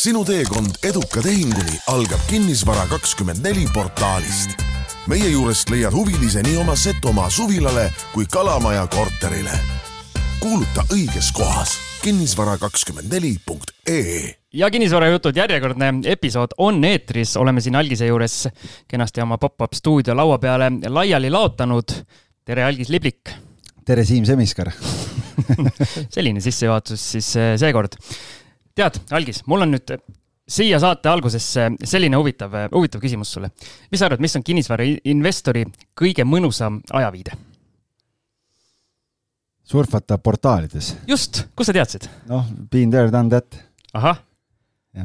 sinu teekond eduka tehinguni algab Kinnisvara kakskümmend neli portaalist. meie juurest leiad huvilise nii oma Setomaa suvilale kui Kalamaja korterile. kuuluta õiges kohas kinnisvara kakskümmend neli punkt ee ja kinnisvarajutud järjekordne episood on eetris, oleme siin Algise juures kenasti oma pop-up stuudio laua peale laiali laotanud. tere, Algis Liblik. tere, Siim Semiskar selline sissejuhatus siis eh, seekord. Tead, Algis, mul on nüüd siia saate algusesse selline huvitav, huvitav küsimus sulle. mis sa arvad, mis on kinnisvarainvestori kõige mõnusam ajaviide? surfata portaalides. just, kust sa teadsid? noh, been there, done that. ahah.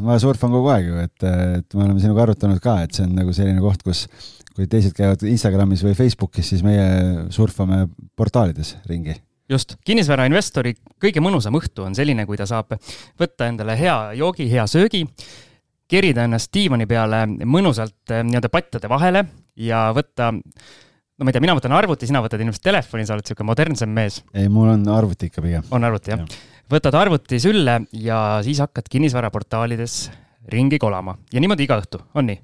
ma surfan kogu aeg ju, et, et me oleme sinuga arutanud ka, et see on nagu selline koht, kus kui teised käivad Instagramis või Facebookis, siis meie surfame portaalides ringi just, kinnisvarainvestori kõige mõnusam õhtu on selline, kui ta saab võtta endale hea joogi, hea söögi, kerida ennast diivani peale mõnusalt eh, nii-öelda pattade vahele ja võtta no ma ei tea, mina võtan arvuti, sina võtad ilmselt telefoni, sa oled niisugune modernsem mees. ei, mul on arvuti ikka pigem. on arvuti, jah ja.? võtad arvuti sülle ja siis hakkad kinnisvaraportaalides ringi kolama ja niimoodi iga õhtu, on nii?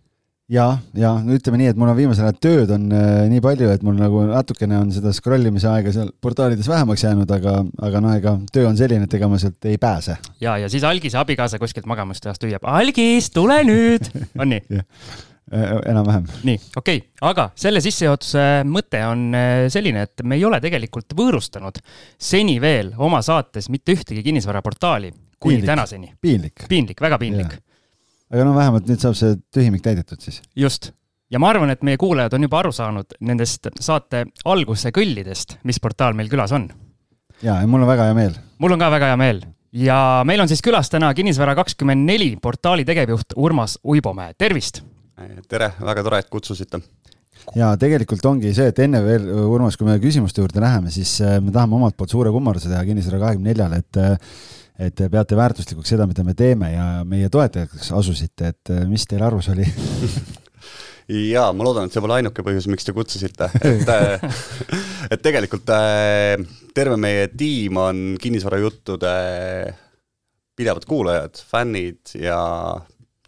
Ja, ja no ütleme nii, et mul on viimasel ajal tööd on äh, nii palju, et mul nagu natukene on seda scroll imise aega seal portaalides vähemaks jäänud, aga, aga noh, ega töö on selline, et ega ma sealt ei pääse. ja, ja siis Algise abikaasa kuskilt magamustehast hüüab, Algis, tule nüüd, on nii Äh, enam-vähem. nii, okei okay., aga selle sissejuhatuse mõte on äh, selline, et me ei ole tegelikult võõrustanud seni veel oma saates mitte ühtegi kinnisvaraportaali kuni piinlik. tänaseni. piinlik. piinlik, väga piinlik. Aga no vähemalt nüüd saab see tühimik täidetud siis. just ja ma arvan, et meie kuulajad on juba aru saanud nendest saate alguse kõllidest, mis portaal meil külas on. ja, ja mul on väga hea meel. mul on ka väga hea meel ja meil on siis külas täna Kinnisvara kakskümmend neli portaali tegevjuht Urmas Uibomäe, tervist tere, väga tore, et kutsusite. ja tegelikult ongi see, et enne veel, Urmas, kui me küsimuste juurde läheme, siis äh, me tahame omalt poolt suure kummarduse teha Kinnisvara kahekümne neljale, et äh, et te peate väärtuslikuks seda, mida me teeme ja meie toetajaks asusite, et äh, mis teil arvus oli jaa, ma loodan, et see pole ainuke põhjus, miks te kutsusite, et et tegelikult terve meie tiim on kinnisvarajuttude pidevad kuulajad, fännid ja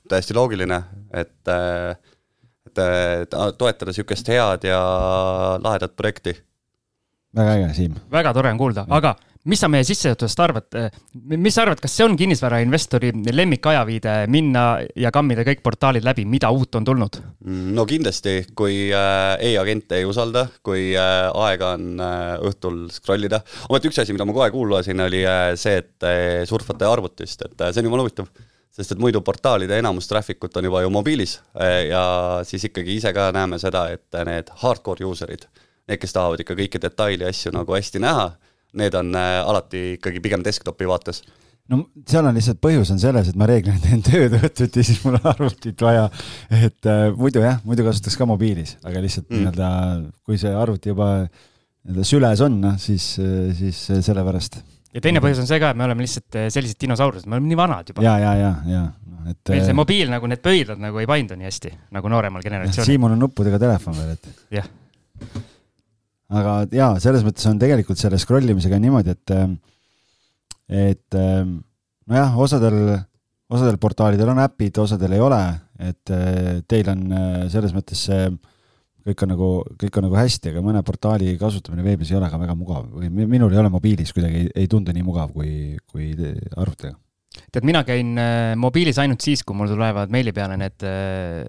täiesti loogiline, et, et, et toetada niisugust head ja lahedat projekti. Väga äge, Siim. väga tore on kuulda, aga mis sa meie sissejuhatusest arvad, mis sa arvad, kas see on kinnisvarainvestori lemmikajaviide, minna ja kammida kõik portaalid läbi, mida uut on tulnud? no kindlasti, kui äh, e-agente ei usalda, kui äh, aega on äh, õhtul scroll ida. ometi üks asi, mida ma kohe kuulasin, oli see, et surfate arvutist, et see on jumala huvitav sest et muidu portaalide enamus traffic ut on juba ju mobiilis ja siis ikkagi ise ka näeme seda, et need hardcore user'id, need, kes tahavad ikka kõiki detaili asju nagu hästi näha, need on eh, alati ikkagi pigem desktopi vaates no seal on lihtsalt põhjus on selles, et ma reeglina teen tööd õhtuti, siis mul on arvutit vaja. et äh, muidu jah, muidu kasutaks ka mobiilis, aga lihtsalt mm. nii-öelda, kui see arvuti juba nii-öelda süles on, noh siis, siis sellepärast ja teine põhjus on see ka, et me oleme lihtsalt sellised dinosaurused, me oleme nii vanad juba. ja, ja, ja, ja noh, et. meil see mobiil nagu need pöidlad nagu ei paindu nii hästi nagu nooremal generatsioonil. Siimul on nuppudega telefon veel, et. jah. Aga jaa, selles mõttes on tegelikult selle scroll imisega niimoodi, et, eh, et nojah, osadel, osadel portaalidel on äpid, osadel ei ole, et teil on selles mõttes see kõik on nagu, kõik on nagu hästi, aga mõne portaali kasutamine veebis ei ole ka väga mugav või minul ei ole mobiilis kuidagi, ei tundu nii mugav kui, kui arvutiga. tead, mina käin äh, mobiilis ainult siis, kui mul tulevad meili peale need, äh,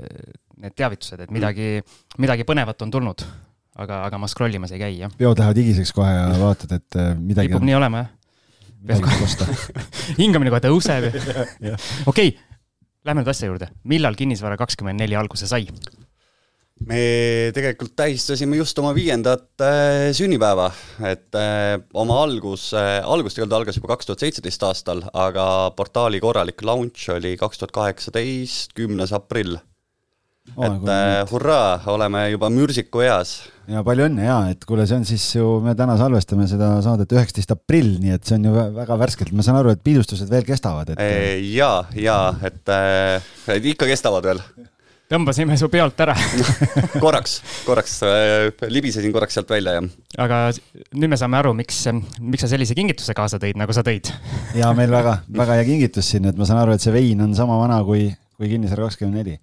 need teavitused, et midagi midagi põnevat on tulnud. Aga, aga ma scroll imas ei käi, jah. peod lähevad higiseks kohe ja vaatad, et äh, midagi kipub on... nii olema, jah. hingamine kohe tõuseb okei lähme nüüd asja juurde. millal Kinnisvara kakskümmend neli alguse sai? me tegelikult tähistasime just oma viiendat äh, sünnipäeva, et äh, oma algus äh,, algus tegelikult algas juba kaks tuhat seitseteist aastal, aga portaali korralik launch oli kaks tuhat kaheksateist, kümnes aprill. Et äh, hurraa, oleme juba mürsiku eas. ja palju õnne ja, et kuule, see on siis ju, me täna salvestame seda saadet üheksateist aprill, nii et see on ju väga värskelt, ma saan aru, et pidustused veel kestavad, et. ja, ja et äh, ikka kestavad veel tõmbasime su peolt ära korraks, korraks äh, libisesin korraks sealt välja, jah. aga nüüd me saame aru, miks, miks sa sellise kingituse kaasa tõid, nagu sa tõid. ja meil väga, väga hea kingitus siin, et ma saan aru, et see vein on sama vana kui, kui Kinnisvara kakskümmend neli.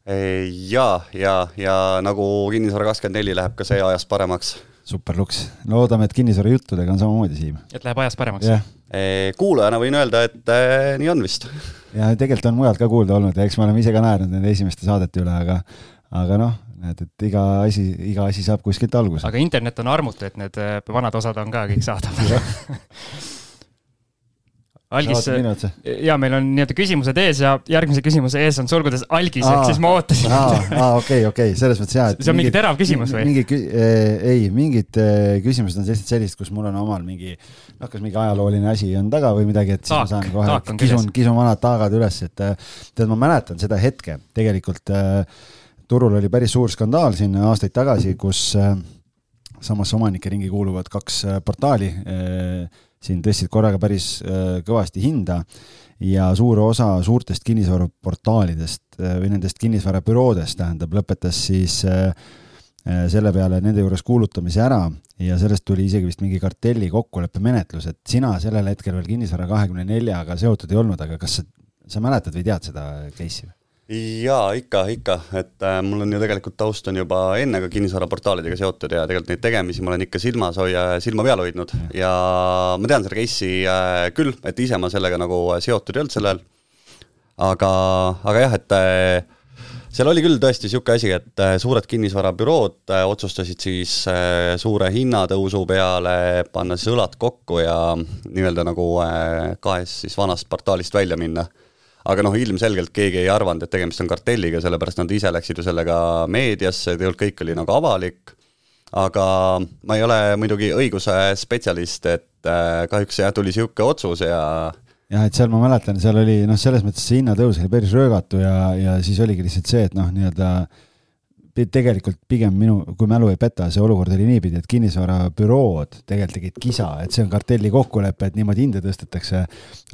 ja, ja, ja nagu Kinnisvara kakskümmend neli läheb ka see ajas paremaks. super luks, loodame, et kinnisvara juttudega on samamoodi, Siim. et läheb ajas paremaks yeah.? kuulajana võin öelda, et äh, nii on vist ja tegelikult on mujalt ka kuulda olnud ja eks me oleme ise ka naernud nende esimeste saadete üle, aga, aga noh, näed, et iga asi, iga asi saab kuskilt alguse. aga internet on armutu, et need äh, vanad osad on ka kõik saadaval algis, ja meil on nii-öelda küsimused ees ja järgmise küsimuse ees on sulgudes algis, ehk siis ma ootasin. aa, okei, okei, selles mõttes jaa. see on mingi terav küsimus või? mingi, eh, ei, mingid eh, küsimused on sellised, sellised, kus mul on omal mingi, noh, kas mingi ajalooline asi on taga või midagi, et siis taak, ma saan kohe, kisun, kisun vanad taagad üles, et eh, tead, ma mäletan seda hetke tegelikult äh, turul oli päris suur skandaal siin aastaid tagasi, kus äh, samasse omanike ringi kuuluvad kaks äh, portaali äh, siin tõstsid korraga päris äh, kõvasti hinda ja suur osa suurtest kinnisvaraportaalidest äh, või nendest kinnisvarabüroodest, tähendab, lõpetas siis äh, selle peale nende juures kuulutamise ära ja sellest tuli isegi vist mingi kartelli kokkuleppe menetlus, et sina sellel hetkel veel Kinnisvara kahekümne neljaga seotud ei olnud, aga kas sa, sa mäletad või tead seda case'i? Jaa, ikka, ikka, et äh, mul on ju tegelikult taust on juba enne ka kinnisvaraportaalidega seotud ja tegelikult neid tegemisi ma olen ikka silmas hoia, silma peal hoidnud. Ja ma tean selle case'i äh, küll, et ise ma sellega nagu seotud ei olnud sel ajal. aga, aga jah, et äh, seal oli küll tõesti niisugune asi, et äh, suured kinnisvarabürood äh, otsustasid siis äh, suure hinnatõusu peale panna siis õlad kokku ja nii-öelda nagu kahest siis vanast portaalist välja minna aga noh, ilmselgelt keegi ei arvanud, et tegemist on kartelliga, sellepärast nad ise läksid ju sellega meediasse, tegelikult kõik oli nagu avalik, aga ma ei ole muidugi õigusspetsialist, et äh, kahjuks jah, tuli niisugune otsus ja jah, et seal ma mäletan, seal oli noh, selles mõttes see hinnatõus oli päris röögatu ja, ja siis oligi lihtsalt see, et noh, nii-öelda äh, tegelikult pigem minu, kui mälu ei peta, see olukord oli niipidi, et kinnisvarabürood tegelikult tegid kisa, et see on kartelli kokkulepe, et niimoodi hinde tõstetakse.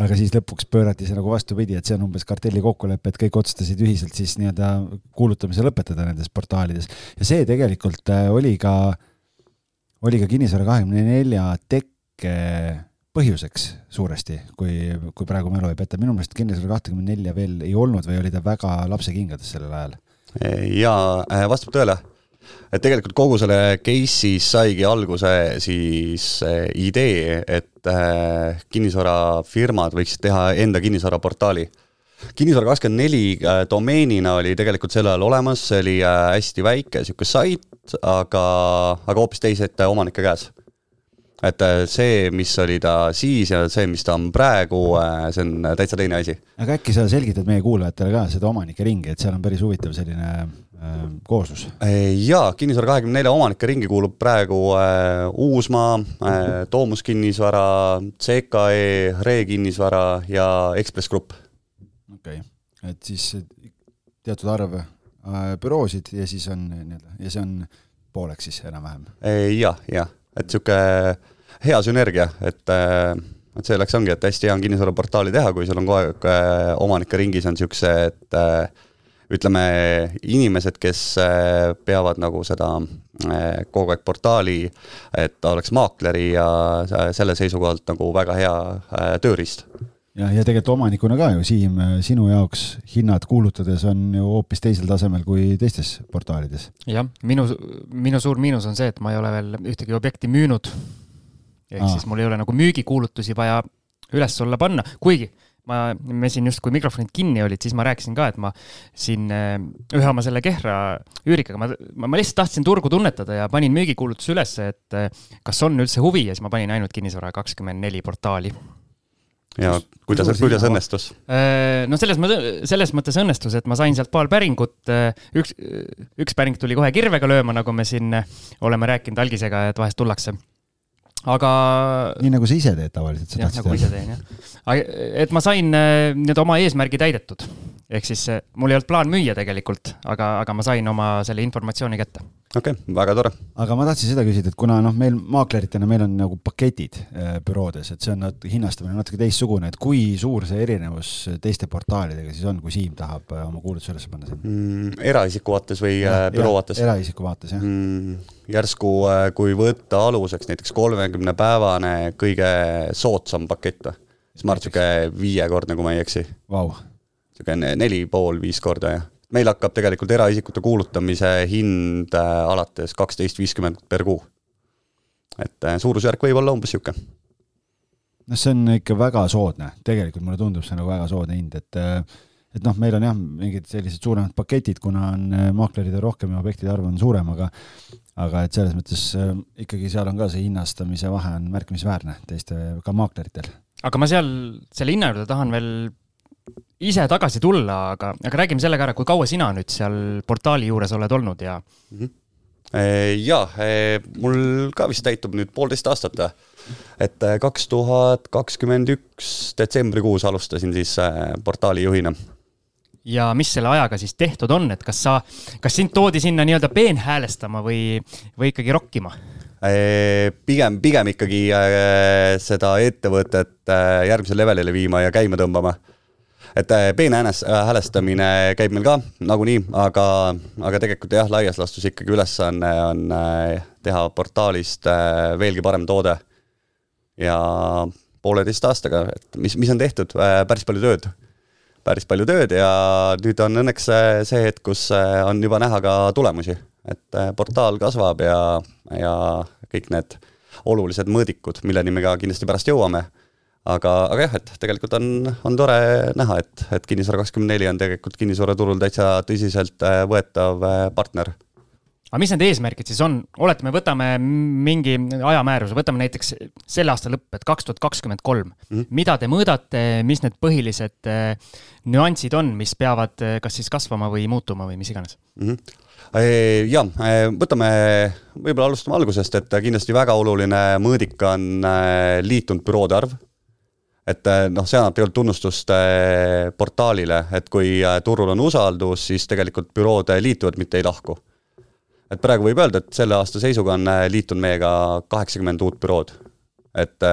aga siis lõpuks pöörati see nagu vastupidi, et see on umbes kartelli kokkulepe, et kõik otsustasid ühiselt siis nii-öelda kuulutamise lõpetada nendes portaalides. ja see tegelikult äh, oli ka, oli ka Kinnisvara kahekümne nelja tekke põhjuseks suuresti, kui, kui praegu mälu ei peta, minu meelest Kinnisvara kahtekümmend nelja veel ei olnud või oli ta väga lapsekingades sellel ajal ja äh, vastab tõele, et tegelikult kogu selle case'is saigi alguse siis äh, idee, et äh, kinnisvarafirmad võiksid teha enda kinnisvaraportaali. kinnisvara kakskümmend neli domeenina oli tegelikult sel ajal olemas, see oli hästi väike sihuke sait, aga, aga hoopis teised omanike käes et äh, see, mis oli ta siis ja see, mis ta on praegu, äh, see on täitsa teine asi. aga äkki sa selgitad meie kuulajatele ka seda omanike ringi, et seal on päris huvitav selline äh, kooslus? jaa, Kinnisvara kahekümne nelja omanike ringi kuulub praegu äh, Uusmaa äh,, Toomus kinnisvara, CKE, Re kinnisvara ja Ekspress Grupp. okei okay., et siis teatud arv äh, büroosid ja siis on nii-öelda, ja see on pooleks siis enam-vähem? jah, jah et niisugune hea sünergia, et äh, et selleks ongi, et hästi hea on kinnisvaraportaali teha, kui sul on kogu aeg äh, omanike ringis on niisugused äh, ütleme, inimesed, kes peavad nagu seda kogu aeg portaali, et oleks maakleri ja selle seisukohalt nagu väga hea tööriist jah, ja tegelikult omanikuna ka ju, Siim, sinu jaoks hinnad kuulutades on ju hoopis teisel tasemel kui teistes portaalides. jah, minu, minu suur miinus on see, et ma ei ole veel ühtegi objekti müünud. ehk Aa. siis mul ei ole nagu müügikuulutusi vaja üles-alla panna, kuigi ma, me siin just, kui mikrofonid kinni olid, siis ma rääkisin ka, et ma siin eh, ühe oma selle Kehra üürikaga, ma, ma, ma lihtsalt tahtsin turgu tunnetada ja panin müügikuulutuse ülesse, et eh, kas on üldse huvi ja siis ma panin ainult Kinnisvara kakskümmend neli portaali ja kuidas, kuidas õnnestus? Äh, no selles mõttes, selles mõttes õnnestus, et ma sain sealt paar päringut, äh, üks, üks päring tuli kohe kirvega lööma, nagu me siin oleme rääkinud algisega, et vahest tullakse. aga. nii nagu sa ise teed tavaliselt. jah, nagu ise teen jah. et ma sain äh, nii-öelda oma eesmärgi täidetud ehk siis eh, mul ei olnud plaan müüa tegelikult, aga, aga ma sain oma selle informatsiooni kätte. okei okay,, väga tore. aga ma tahtsin seda küsida, et kuna noh, meil maakleritena meil on nagu paketid äh, büroodes, et see on nat-, hinnastamine natuke teistsugune, et kui suur see erinevus teiste portaalidega siis on, kui Siim tahab äh, oma kuulutuse üles panna siin mm,? eraisiku vaates või ja, büroo vaates? eraisiku vaates, jah mm,. järsku, kui võtta aluseks näiteks kolmekümnepäevane kõige soodsam pakett või? siis ma arvan, niisugune viiekordne, kui ma ei eksi wow niisugune neli pool, viis korda ja meil hakkab tegelikult eraisikute kuulutamise hind äh, alates kaksteist viiskümmend per kuu. et äh, suurusjärk võib olla umbes niisugune. noh, see on ikka väga soodne, tegelikult mulle tundub see nagu väga soodne hind, et äh, et noh, meil on jah, mingid sellised suuremad paketid, kuna on maaklerid on rohkem ja objektide arv on suurem, aga aga et selles mõttes ikkagi seal on ka see hinnastamise vahe on märkimisväärne teiste, ka maakleritel. aga ma seal selle hinna juurde tahan veel ise tagasi tulla, aga, aga räägime selle ka ära, kui kaua sina nüüd seal portaali juures oled olnud ja mm? -hmm. jaa, mul ka vist täitub nüüd poolteist aastat. et äh, kaks tuhat kakskümmend üks detsembrikuus alustasin siis portaali juhina ja mis selle ajaga siis tehtud on, et kas sa, kas sind toodi sinna nii-öelda peenhäälestama või, või ikkagi rokkima? pigem, pigem ikkagi seda ettevõtet järgmisele levelile viima ja käima tõmbama et äh, peenhäänes äh, häälestamine käib meil ka nagunii, aga, aga tegelikult jah, laias laastus ikkagi ülesanne on, on äh, teha portaalist veelgi parem toode. ja pooleteist aastaga, et mis, mis on tehtud, päris palju tööd. päris palju tööd ja nüüd on õnneks see hetk, kus on juba näha ka tulemusi, et portaal kasvab ja, ja kõik need olulised mõõdikud, milleni me ka kindlasti pärast jõuame aga, aga jah, et tegelikult on, on tore näha, et, et Kinnisvara kakskümmend neli on tegelikult kinnisvaraturul täitsa tõsiseltvõetav äh, äh, partner aga mis need eesmärgid siis on, oletame, võtame mingi ajamääruse, võtame näiteks selle aasta lõpp, et kaks tuhat kakskümmend kolm. Mhm. mida te mõõdate, mis need põhilised äh, nüansid on, mis peavad kas siis kasvama või muutuma või mis iganes mm? -hmm ja, võtame, võib-olla alustame algusest, et kindlasti väga oluline mõõdik on liitunud büroode arv et eh, noh, see annab tegelikult tunnustust eh, portaalile, et kui eh, turul on usaldus, siis tegelikult bürood liituvad, mitte ei lahku. et praegu võib öelda, et selle aasta seisuga on liitunud meiega kaheksakümmend uut bürood. et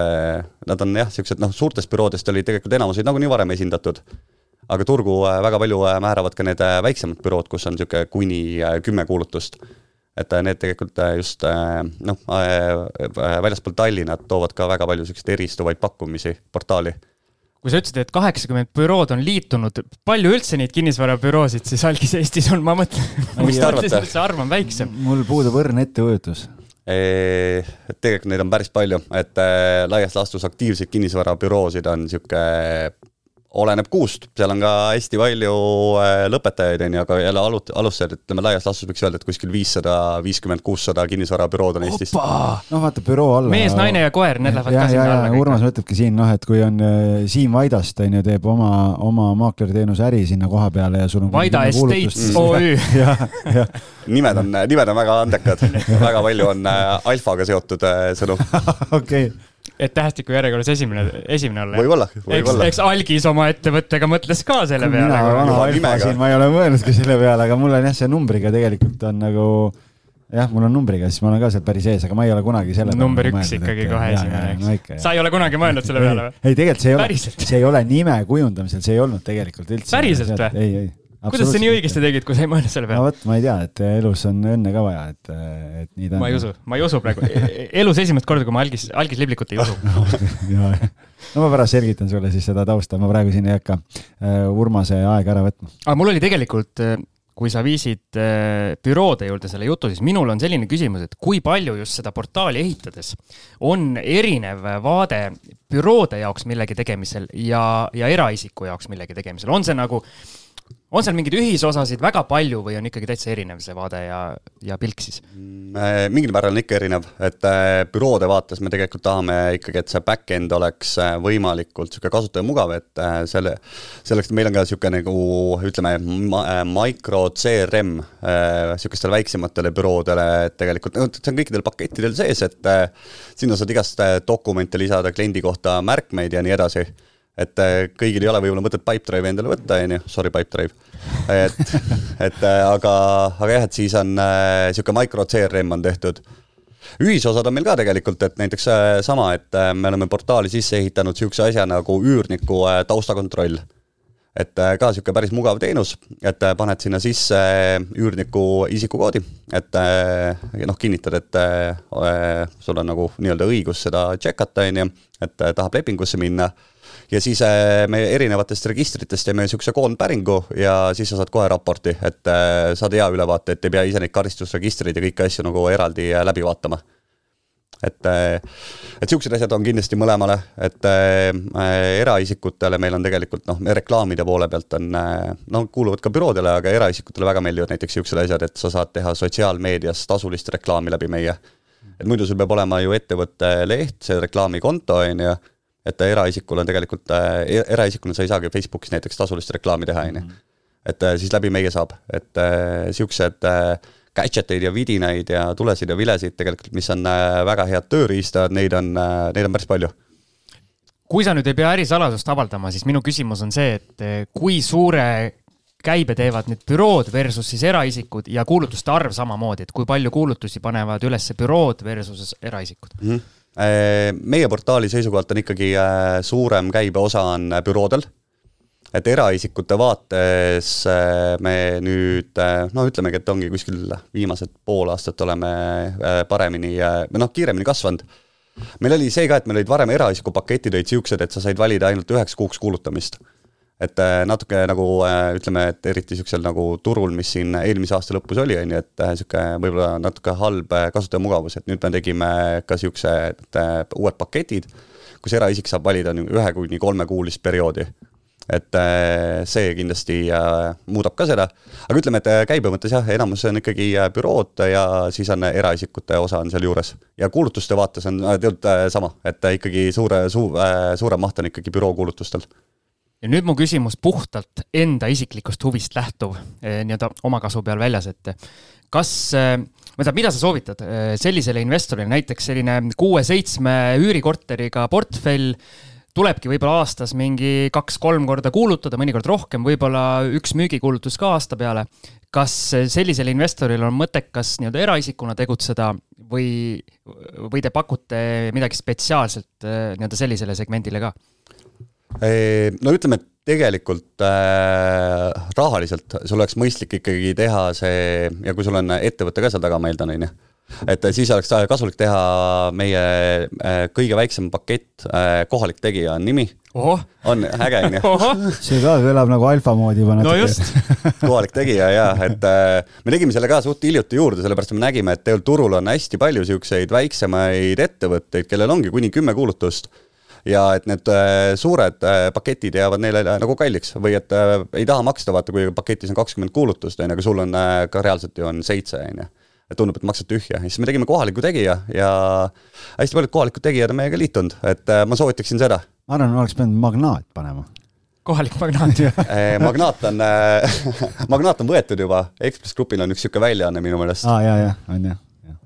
nad on jah, niisugused noh, suurtest büroodest oli tegelikult enamus olid nagunii varem esindatud, aga turgu väga palju määravad ka need väiksemad bürood, kus on niisugune kuni kümme kuulutust et äh, need tegelikult äh, just äh, noh, väljaspool Tallinna toovad ka väga palju selliseid eristuvaid pakkumisi portaali kui sa ütlesid, et kaheksakümmend bürood on liitunud, palju üldse neid kinnisvarabüroosid siis algis Eestis on, ma mõtlen, mis te arvate? see arv on väiksem. mul puudub õrn ettekujutus. tegelikult neid on päris palju, et laias laastus aktiivseid kinnisvarabüroosid on niisugune oleneb kuust, seal on ka hästi palju äh, lõpetajaid, on ju, aga jälle alut-, alustajad, ütleme laias laastus võiks öelda, et kuskil viissada viiskümmend, kuussada kinnisvarabürood on Eestis. noh, vaata büroo alla. mees, naine ja koer, need lähevad ka sinna alla. Urmas mõtlebki siin noh, et kui on äh, Siim Vaidast on ju, teeb oma, oma maakleriteenuse äri sinna koha peale ja sul on. Vaida Estates OÜ. nimed on, nimed on väga andekad väga palju on äh, alfaga seotud sõnu. okei et tähestiku järjekorras esimene, esimene olla. võib-olla, võib-olla. eks Algis oma ettevõttega mõtles ka selle peale. mina vana alfa siin, ma ei ole mõelnudki selle peale, aga mul on jah, see numbriga tegelikult on nagu jah, mul on numbriga, siis ma olen ka seal päris ees, aga ma ei ole kunagi selle number üks mõelnud, ikkagi kohe esimene, eks. sa ei ole kunagi mõelnud selle peale või? ei, tegelikult see ei ole, see ei ole nime kujundamisel, see ei olnud tegelikult üldse. päriselt või? ei, ei kuidas sa nii õigesti tegid, kui sa ei mõelnud selle peale? no vot, ma ei tea, et elus on õnne ka vaja, et, et nii ta on. ma ei usu, ma ei usu praegu e-, e-, elus esimest korda, kui ma algis, algisliiblikut ei usu no ma pärast selgitan sulle siis seda tausta, ma praegu siin ei hakka uh, Urmase aega ära võtma. aga mul oli tegelikult kui sa viisid büroode juurde selle jutu, siis minul on selline küsimus, et kui palju just seda portaali ehitades on erinev vaade büroode jaoks millegi tegemisel ja, ja eraisiku jaoks millegi tegemisel, on see nagu äh, on seal mingeid ühisosasid väga palju või on ikkagi täitsa erinev see vaade ja, ja pilk siis? Mm, äh, mingil määral on ikka erinev, et äh, büroode vaates me tegelikult tahame ikkagi, et see back-end oleks äh, võimalikult niisugune kasutajamugav, et selle, selleks meil on ka niisugune nagu ütleme, micro CRM niisugustele väiksematele büroodele, et tegelikult noh, see on kõikidel pakettidel sees, et sinna saad igast dokumente lisada kliendi kohta, märkmeid ja nii edasi et äh, kõigil ei ole võib-olla mõtet Pipedrive'i endale võtta, on ju, sorry Pipedrive. et, et äh, aga, aga jah, et siis on äh, sihuke micro CRM on tehtud. Ühisosad on meil ka tegelikult, et näiteks äh, sama, et äh, me oleme portaali sisse ehitanud sihukese asja nagu üürniku äh, taustakontroll. Et ka sihuke päris mugav teenus, et paned sinna sisse üürniku isikukoodi, et noh, kinnitad, et sul on nagu nii-öelda õigus seda check ata, on ju, et tahab lepingusse minna ja siis äh, me erinevatest registritest teeme niisuguse koondpäringu ja siis sa saad kohe raporti, et äh, saad hea ülevaate, et ei pea ise neid karistusregistreid ja kõiki asju nagu eraldi äh, läbi vaatama. et, et siuksed asjad on kindlasti mõlemale, et eraisikutele meil on tegelikult noh, reklaamide poole pealt on noh, kuuluvad ka büroodele, aga eraisikutele väga meeldivad näiteks siuksed asjad, et sa saad teha sotsiaalmeedias tasulist reklaami läbi meie. et muidu sul peab olema ju ettevõtte leht, see reklaamikonto on ju et eraisikul on tegelikult äh,, e-, eraisikuna sa ei saagi Facebookis näiteks tasulist reklaami teha, on ju. Mhm. et äh, siis läbi meie saab, et äh, siuksed äh, gadget eid ja vidinaid ja tulesid ja vilesid tegelikult, mis on äh, väga head tööriistad, neid on äh,, neid on päris palju kui sa nüüd ei pea ärisaladust avaldama, siis minu küsimus on see, et äh, kui suure käibe teevad need bürood versus siis eraisikud ja kuulutuste arv samamoodi, et kui palju kuulutusi panevad üles bürood versus eraisikud mm? -hmm meie portaali seisukohalt on ikkagi äh, suurem käibeosa on äh, büroodel. et eraisikute vaates me nüüd no ütlemegi, et ongi kuskil viimased pool aastat oleme paremini või noh, kiiremini kasvanud. meil oli see ka, et meil olid varem eraisiku paketid olid siuksed, et sa said valida ainult üheks kuuks kuulutamist et äh, natuke nagu äh, ütleme, et eriti niisugusel nagu turul, mis siin eelmise aasta lõpus oli, on ju, et niisugune äh, võib-olla natuke halb kasutajamugavus, et nüüd me tegime ka niisugused uued paketid, kus eraisik saab valida ühe kuni kolmekuulist perioodi. et see kindlasti muudab ka seda, aga ütleme, et käibe mõttes jah, enamus on ikkagi bürood ja siis on eraisikute osa on sealjuures. ja kuulutuste vaates on tegelikult sama, et ikkagi suure, suur, suurem maht on ikkagi bürookuulutustel ja nüüd mu küsimus puhtalt enda isiklikust huvist lähtuv eh, nii-öelda omakasu peal väljas, et kas, eh, ma ei tea, mida sa soovitad eh, sellisele investorile, näiteks selline kuue-seitsme üürikorteriga portfell, tulebki võib-olla aastas mingi kaks-kolm korda kuulutada, mõnikord rohkem, võib-olla üks müügikuulutus ka aasta peale. kas sellisel investoril on mõttekas nii-öelda eraisikuna tegutseda või, või te pakute midagi spetsiaalselt nii-öelda sellisele segmendile ka? No ütleme, et tegelikult äh, rahaliselt sul oleks mõistlik ikkagi teha see ja kui sul on ettevõte ka seal taga, ma eeldan, on ju et siis oleks kasulik teha meie äh, kõige väiksem pakett äh,, kohalik tegija on nimi. on äge, on ju. see ka kõlab nagu alfa moodi juba natuke. no just kohalik tegija ja, et äh, me tegime selle ka suht hiljuti juurde, sellepärast me nägime, et tegelikult turul on hästi palju siukseid väiksemaid ettevõtteid, kellel ongi kuni kümme kuulutust ja et need äh, suured äh, paketid jäävad neile äh, nagu kalliks või et ei taha maksta, vaata, kui paketis on kakskümmend kuulutust, on ju, aga sul on ka reaalselt ju on seitse, on ju. Et tundub, et maksad tühja, siis me tegime kohaliku tegija ja hästi paljud kohalikud tegijad on meiega liitunud, et ma soovitaksin seda. ma arvan, oleks pidanud magnaat panema. Kohalik magnaat magnaat on magnaat on võetud juba, Ekspress Grupil on üks sihuke väljaanne minu meelest. aa, ja, ja, on jah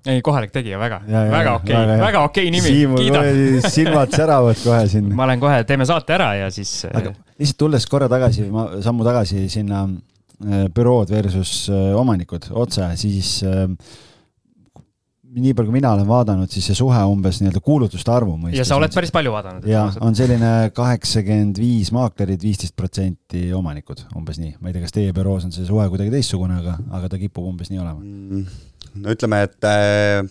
ei, kohalik tegija, väga, väga okei okay,, väga okei okay nimi. Siimul silmad säravad kohe siin. ma olen kohe, teeme saate ära ja siis. aga lihtsalt tulles korra tagasi, sammu tagasi sinna äh, bürood versus äh, omanikud otse, siis äh, nii palju, kui mina olen vaadanud, siis see suhe umbes nii-öelda kuulutuste arvu mõistes. ja sa oled päris palju vaadanud. ja on selline kaheksakümmend viis maaklerit, viisteist protsenti omanikud, umbes nii. ma ei tea, kas teie büroos on see suhe kuidagi teistsugune, aga, aga ta kipub umbes nii olema mm no ütleme, et äh,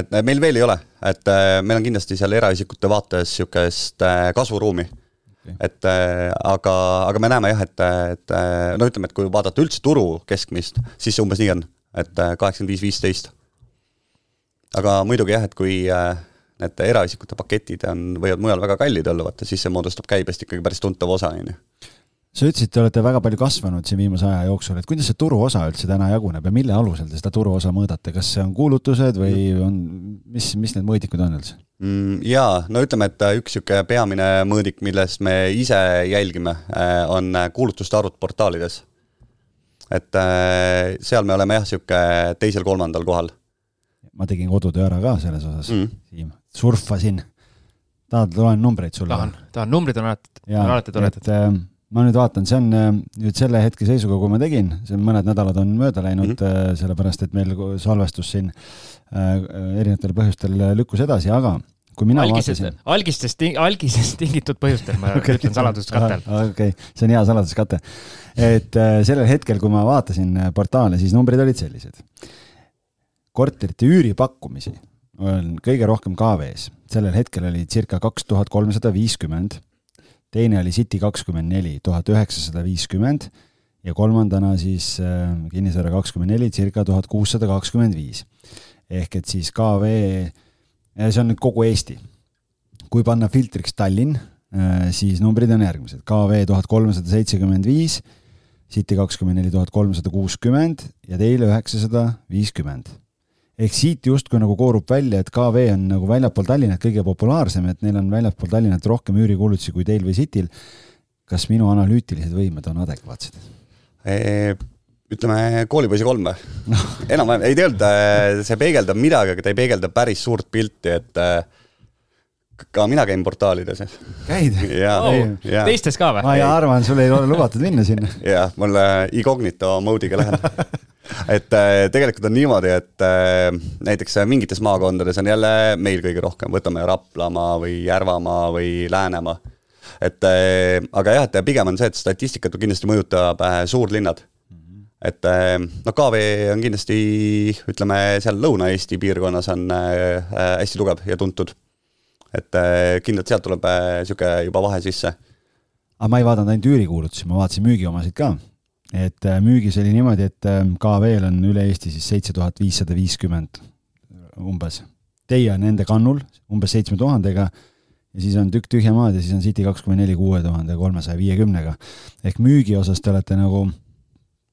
et meil veel ei ole, et äh, meil on kindlasti seal eraisikute vaates niisugust äh, kasvuruumi okay.. et aga, aga me näeme jah, et, et no ütleme, et kui vaadata üldse turu keskmist, siis see umbes nii on, et kaheksakümmend viis, viisteist. Aga muidugi jah, et kui need eraisikute paketid on, võivad mujal väga kallid olla, vaata siis see moodustab käibest ikkagi päris tuntav osa, on ju sa ütlesid, te olete väga palju kasvanud siin viimase aja jooksul, et kuidas see turuosa üldse täna jaguneb ja mille alusel te seda turuosa mõõdate, kas see on kuulutused või on, mis, mis need mõõdikud on üldse mm,? jaa, no ütleme, et üks niisugune peamine mõõdik, millest me ise jälgime, äh, on kuulutuste arvud portaalides. et äh, seal me oleme jah, niisugune teisel-kolmandal kohal. Ma tegin kodutöö ära ka selles osas mm., Siim, surfasin tahad, loen numbreid sulle? tahan, tahan, numbrid on alati, on alati toredad. Äh, ma nüüd vaatan, see on äh, nüüd selle hetke seisuga, kui ma tegin, see on mõned nädalad on mööda läinud mm, -hmm. sellepärast et meil salvestus siin erinevatel põhjustel lükkus edasi, aga kui mina algisest, vaatasin. algistest, algisest tingitud põhjustel, ma okay. ütlen saladuskatel. okei okay., see on hea saladuskate. et sellel hetkel, kui ma vaatasin portaale, siis numbrid olid sellised. Korterite üüripakkumisi on kõige rohkem KV-s, sellel hetkel oli circa kaks tuhat kolmsada viiskümmend, teine oli City kakskümmend neli, tuhat üheksasada viiskümmend ja kolmandana siis äh, Kinnisvara kakskümmend neli, circa tuhat kuussada kakskümmend viis. ehk et siis KV, see on nüüd kogu Eesti. kui panna filtriks Tallinn, äh, siis numbrid on järgmised, KV tuhat kolmsada seitsekümmend viis, City kakskümmend neli tuhat kolmsada kuuskümmend ja teile üheksasada viiskümmend ehk siit justkui nagu koorub välja, et KV on nagu väljapool Tallinnat kõige populaarsem, et neil on väljapool Tallinnat rohkem üürikulutusi kui teil või Cityl. kas minu analüütilised võimed on adekvaatsed? ütleme koolipoisi kolm või no. enam-vähem, ei tegelikult äh, see peegeldab midagi, aga ta ei peegelda päris suurt pilti, et äh, ka mina käin portaalides. käid? Oh, teistes ka või? ma arvan, sul ei ole lubatud minna sinna. jah, mul incognito mode'iga lähen et äh, tegelikult on niimoodi, et äh, näiteks mingites maakondades on jälle meil kõige rohkem, võtame Raplamaa või Järvamaa või Läänemaa. et äh, aga jah, et pigem on see, et statistikat kindlasti mõjutab suurlinnad. et noh, KV on kindlasti, ütleme seal Lõuna-Eesti piirkonnas on hästi tugev ja tuntud. et kindlalt sealt tuleb niisugune juba vahe sisse. aga ma ei vaadanud ainult üürikuulutusi, ma vaatasin müügiomasid ka et äh, müügis oli niimoodi, et ähm, KV-l on üle Eesti siis seitse tuhat viissada viiskümmend umbes. Teie on nende kannul umbes seitsme tuhandega ja siis on tükk tühja maad ja siis on City kakskümmend neli kuue tuhande kolmesaja viiekümnega. ehk müügi osas te olete nagu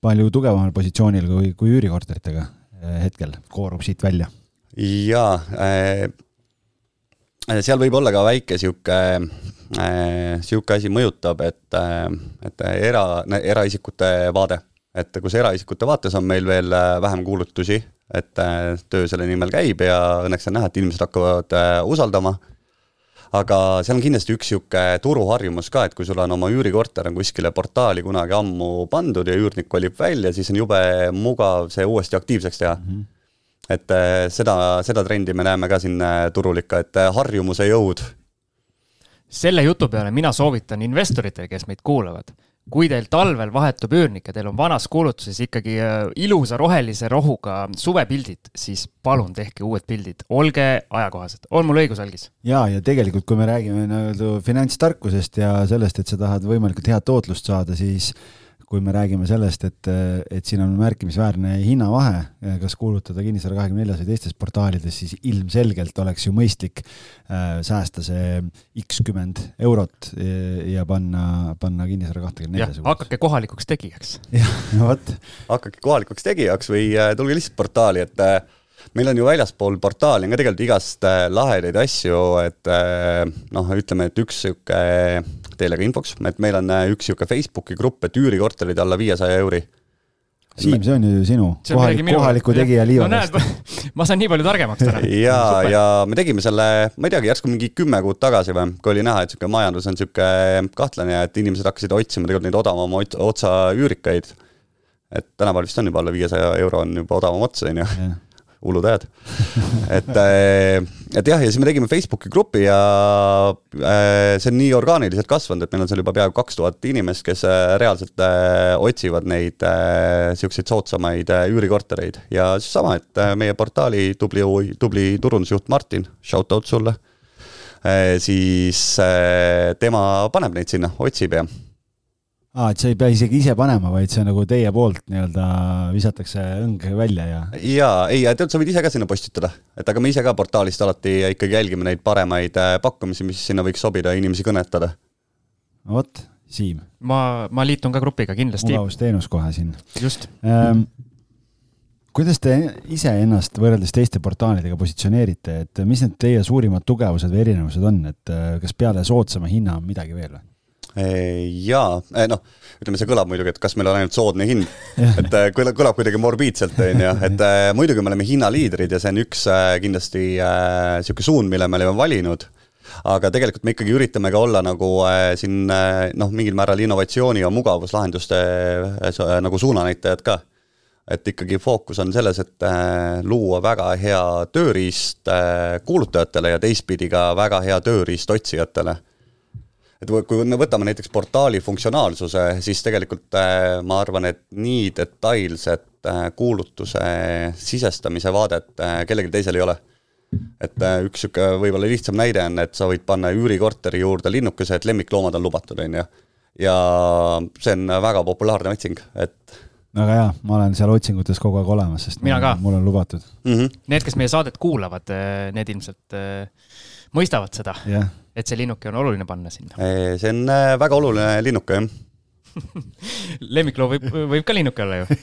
palju tugevamal positsioonil kui, kui üürikorteritega äh, hetkel, koorub siit välja. jaa äh,, seal võib olla ka väike sihuke niisugune äh, asi mõjutab, et, äh, et era, eraisikute vaade, et kus eraisikute vaates on meil veel äh, vähem kuulutusi, et töö selle nimel käib ja õnneks on näha, et inimesed hakkavad usaldama aga seal on kindlasti üks niisugune turuharjumus ka, et kui sul on oma üürikorter on kuskile portaali kunagi ammu pandud ja üürnik kolib välja, siis on jube mugav see uuesti aktiivseks teha mm. -hmm. et seda, seda trendi me näeme ka siin turul ikka, et harjumuse jõud selle jutu peale mina soovitan investoritele, kes meid kuulavad, kui teil talvel vahetub üürnik ja teil on vanas kuulutuses ikkagi äh, ilusa rohelise rohuga suvepildid, siis palun tehke uued pildid, olge ajakohased. on mul õigus, Algis? ja, ja tegelikult, kui me räägime nii-öelda finantstarkusest ja sellest, et sa tahad võimalikult head tootlust saada, siis kui me räägime sellest, et, et siin on märkimisväärne hinnavahe, kas kuulutada Kinnisvara kahekümne neljas või teistes portaalides, siis ilmselgelt oleks ju mõistlik äh, säästa see X kümmend eurot ja panna, panna Kinnisvara kahtekümne neljas. hakake kohalikuks tegijaks. jah, vot. hakake kohalikuks tegijaks või äh, tulge lihtsalt portaali, et äh, meil on ju väljaspool portaali on ka tegelikult igast äh, lahedaid asju, et äh, noh, ütleme, et üks sihuke teile ka infoks, et meil on äh, üks niisugune Facebooki grupp, et üürikorterid alla viiesaja euri. Siim, see on ju sinu, kohalik, kohaliku tegija liivakast no,. ma saan nii palju targemaks täna. ja, ja me tegime selle, ma ei teagi, järsku mingi kümme kuud tagasi või, kui oli näha, et niisugune majandus on niisugune kahtlane ja et inimesed hakkasid otsima tegelikult neid odavama otsa üürikaid. et tänapäeval vist on juba alla viiesaja euro on juba odavam ots, on ju hullud ajad. et, äh, et jah, ja siis me tegime Facebooki grupi ja äh, see on nii orgaaniliselt kasvanud, et meil on seal juba peaaegu kaks tuhat inimest, kes äh, reaalselt otsivad neid niisuguseid soodsamaid üürikortereid ja siis sama, et meie portaali tubli, tubli turundusjuht Martin, shout out sulle, siis tema paneb neid sinna, otsib ja aa, et sa ei pea isegi ise panema, vaid see on nagu teie poolt nii-öelda visatakse õng välja ja. jaa, ei, tead, sa võid ise ka sinna postitada, et aga me ise ka portaalist alati ikkagi jälgime neid paremaid äh, pakkumisi, mis sinna võiks sobida ja inimesi kõnetada. vot, Siim. ma, ma liitun ka grupiga kindlasti. mugavusteenus kohe siin. just ähm, kuidas te ise ennast võrreldes teiste portaalidega positsioneerite, et mis need teie suurimad tugevused või erinevused on, et äh, kas peale soodsama hinna on midagi veel või? Jaa, noh, ütleme, see kõlab muidugi, et kas meil on ainult soodne hind. Et äh, kõlab, kõlab kuidagi morbiidselt, on ju, et muidugi me oleme hinnaliidrid ja see on üks kindlasti niisugune suund, mille me oleme valinud. Aga tegelikult me ikkagi üritame ka olla nagu äh, siin äh, noh, mingil määral innovatsiooni ja mugavuslahenduste äh, nagu suunanäitajad ka. et ikkagi fookus on selles, et luua väga hea tööriist kuulutajatele ja teistpidi ka väga hea tööriist otsijatele et kui me võtame näiteks portaali funktsionaalsuse, siis tegelikult ma arvan, et nii detailset kuulutuse sisestamise vaadet kellelgi teisel ei ole et äh, üks sihuke võib-olla lihtsam näide on, et sa võid panna üürikorteri juurde linnukese, et lemmikloomad on lubatud, on ju. ja see on väga populaarne otsing, et. väga hea, ma olen seal otsingutes kogu aeg olemas, sest mina ka. mul on lubatud mm. -hmm. Need, kes meie saadet kuulavad, äh, need ilmselt äh, mõistavad seda yeah., et see linnuke on oluline panna sinna. see on väga oluline linnuke, jah lemmikloom võib, võib ka linnuke olla ju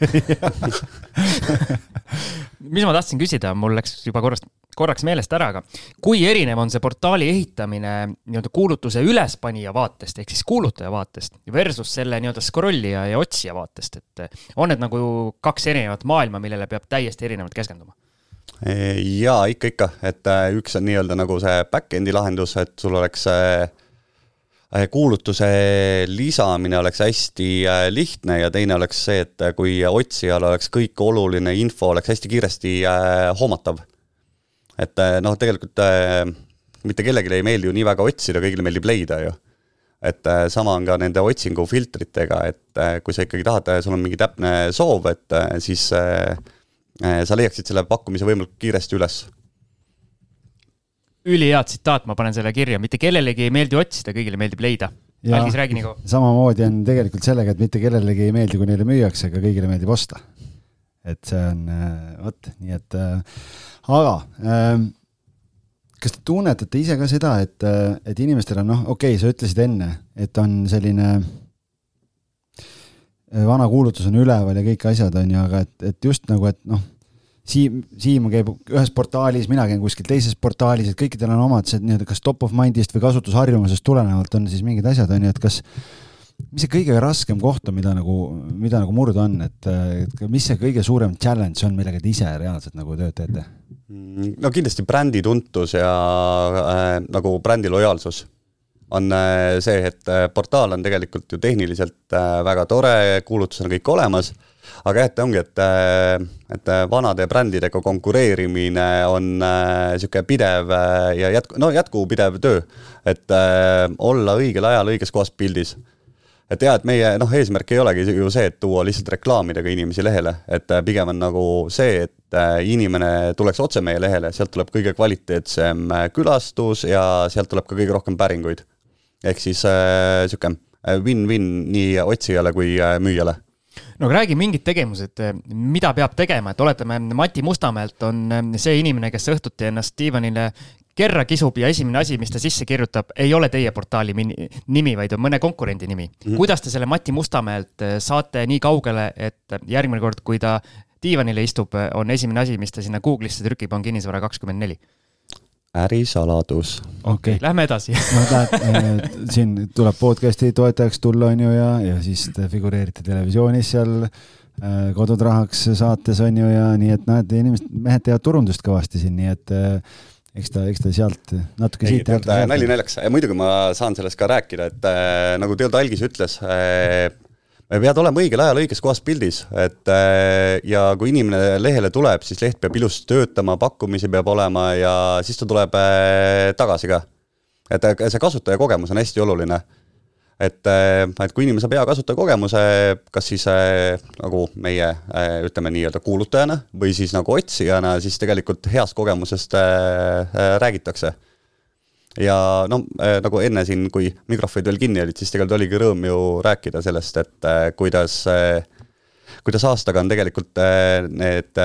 mis ma tahtsin küsida, mul läks juba korrast, korraks meelest ära, aga kui erinev on see portaali ehitamine nii-öelda kuulutuse ülespanija vaatest ehk siis kuulutaja vaatest versus selle nii-öelda scrollija ja otsija vaatest, et on need nagu kaks erinevat maailma, millele peab täiesti erinevalt keskenduma? Jaa, ikka, ikka, et äh, üks on nii-öelda nagu see back-end'i lahendus, et sul oleks äh, Äh, kuulutuse lisamine oleks hästi äh, lihtne ja teine oleks see, et äh, kui otsijal oleks kõik oluline info oleks hästi kiiresti hoomatav. et noh, tegelikult mitte kellelegi ei meeldi ju nii väga otsida, kõigile meeldib leida ju. et sama on ka nende otsingufiltritega, et kui sa ikkagi tahad, sul on mingi täpne soov, et siis sa leiaksid selle pakkumise võimalikult kiiresti üles ülihea tsitaat, ma panen selle kirja, mitte kellelegi ei meeldi otsida, kõigile meeldib leida. Algis, räägi Nigo. samamoodi on tegelikult sellega, et mitte kellelegi ei meeldi, kui neile müüakse, aga kõigile meeldib osta. et see on äh, vot, nii et äh, aga äh, kas te tunnetate ise ka seda, et, äh, et inimestel on noh, okei okay,, sa ütlesid enne, et on selline äh, vana kuulutus on üleval ja kõik asjad on ju, aga et, et just nagu, et noh Siim, Siim käib ühes portaalis, mina käin kuskil teises portaalis, et kõikidel on omad see nii-öelda kas top of mind'ist või kasutusharjumusest tulenevalt on siis mingid asjad, on ju, et kas, mis see kõige raskem koht on, mida nagu, mida nagu murda on, et, et mis see kõige suurem challenge on, millega te ise reaalselt nagu tööd teete? no kindlasti brändi tuntus ja äh, nagu brändi lojaalsus on äh, see, et äh, portaal on tegelikult ju tehniliselt äh, väga tore, kuulutused on kõik olemas aga jah, et ongi, et, et vanade brändidega konkureerimine on niisugune pidev ja jätku, no jätkupidev töö. et olla õigel ajal õiges kohas pildis. et jaa, et meie noh, eesmärk ei olegi ju see, et tuua lihtsalt reklaamidega inimesi lehele, et pigem on nagu see, et inimene tuleks otse meie lehele, sealt tuleb kõige kvaliteetsem külastus ja sealt tuleb ka kõige rohkem päringuid. Ehk siis niisugune äh, win-win nii otsijale kui müüjale no aga räägi mingid tegevused, eh, mida peab tegema, et oletame, Mati Mustamäelt on see inimene, kes õhtuti ennast diivanile kerra kisub ja esimene asi, mis ta sisse kirjutab, ei ole teie portaali nimi, vaid on mõne konkurendi nimi mm. -hmm. kuidas te selle Mati Mustamäelt saate nii kaugele, et järgmine kord, kui ta diivanile istub, on esimene asi, mis ta sinna Google'isse trükib, on kinnisvara kakskümmend neli? Ärisaladus. okei okay., lähme edasi no näed äh,, siin tuleb podcast'i toetajaks tulla, on ju, ja, ja siis te figureerite televisioonis seal äh, Kodud rahaks saates, on ju, ja nii et näed, inimesed, mehed teevad turundust kõvasti siin, nii et äh, eks ta, eks ta sealt natuke siit nali naljaks, muidugi ma saan sellest ka rääkida, et äh, nagu Teod Algis ütles äh,, pead olema õigel ajal õiges kohas pildis, et äh, ja kui inimene lehele tuleb, siis leht peab ilusti töötama, pakkumisi peab olema ja siis ta tuleb äh, tagasi ka. et äh, see kasutajakogemus on hästi oluline. et, et kui inimene saab hea kasutajakogemuse, kas siis nagu meie ütleme nii-öelda kuulutajana või siis nagu otsijana, siis tegelikult heast kogemusest räägitakse ja no äh, nagu enne siin, kui mikrofonid veel kinni olid, siis tegelikult oligi rõõm ju rääkida sellest, et äh, kuidas äh, kuidas aastaga on tegelikult need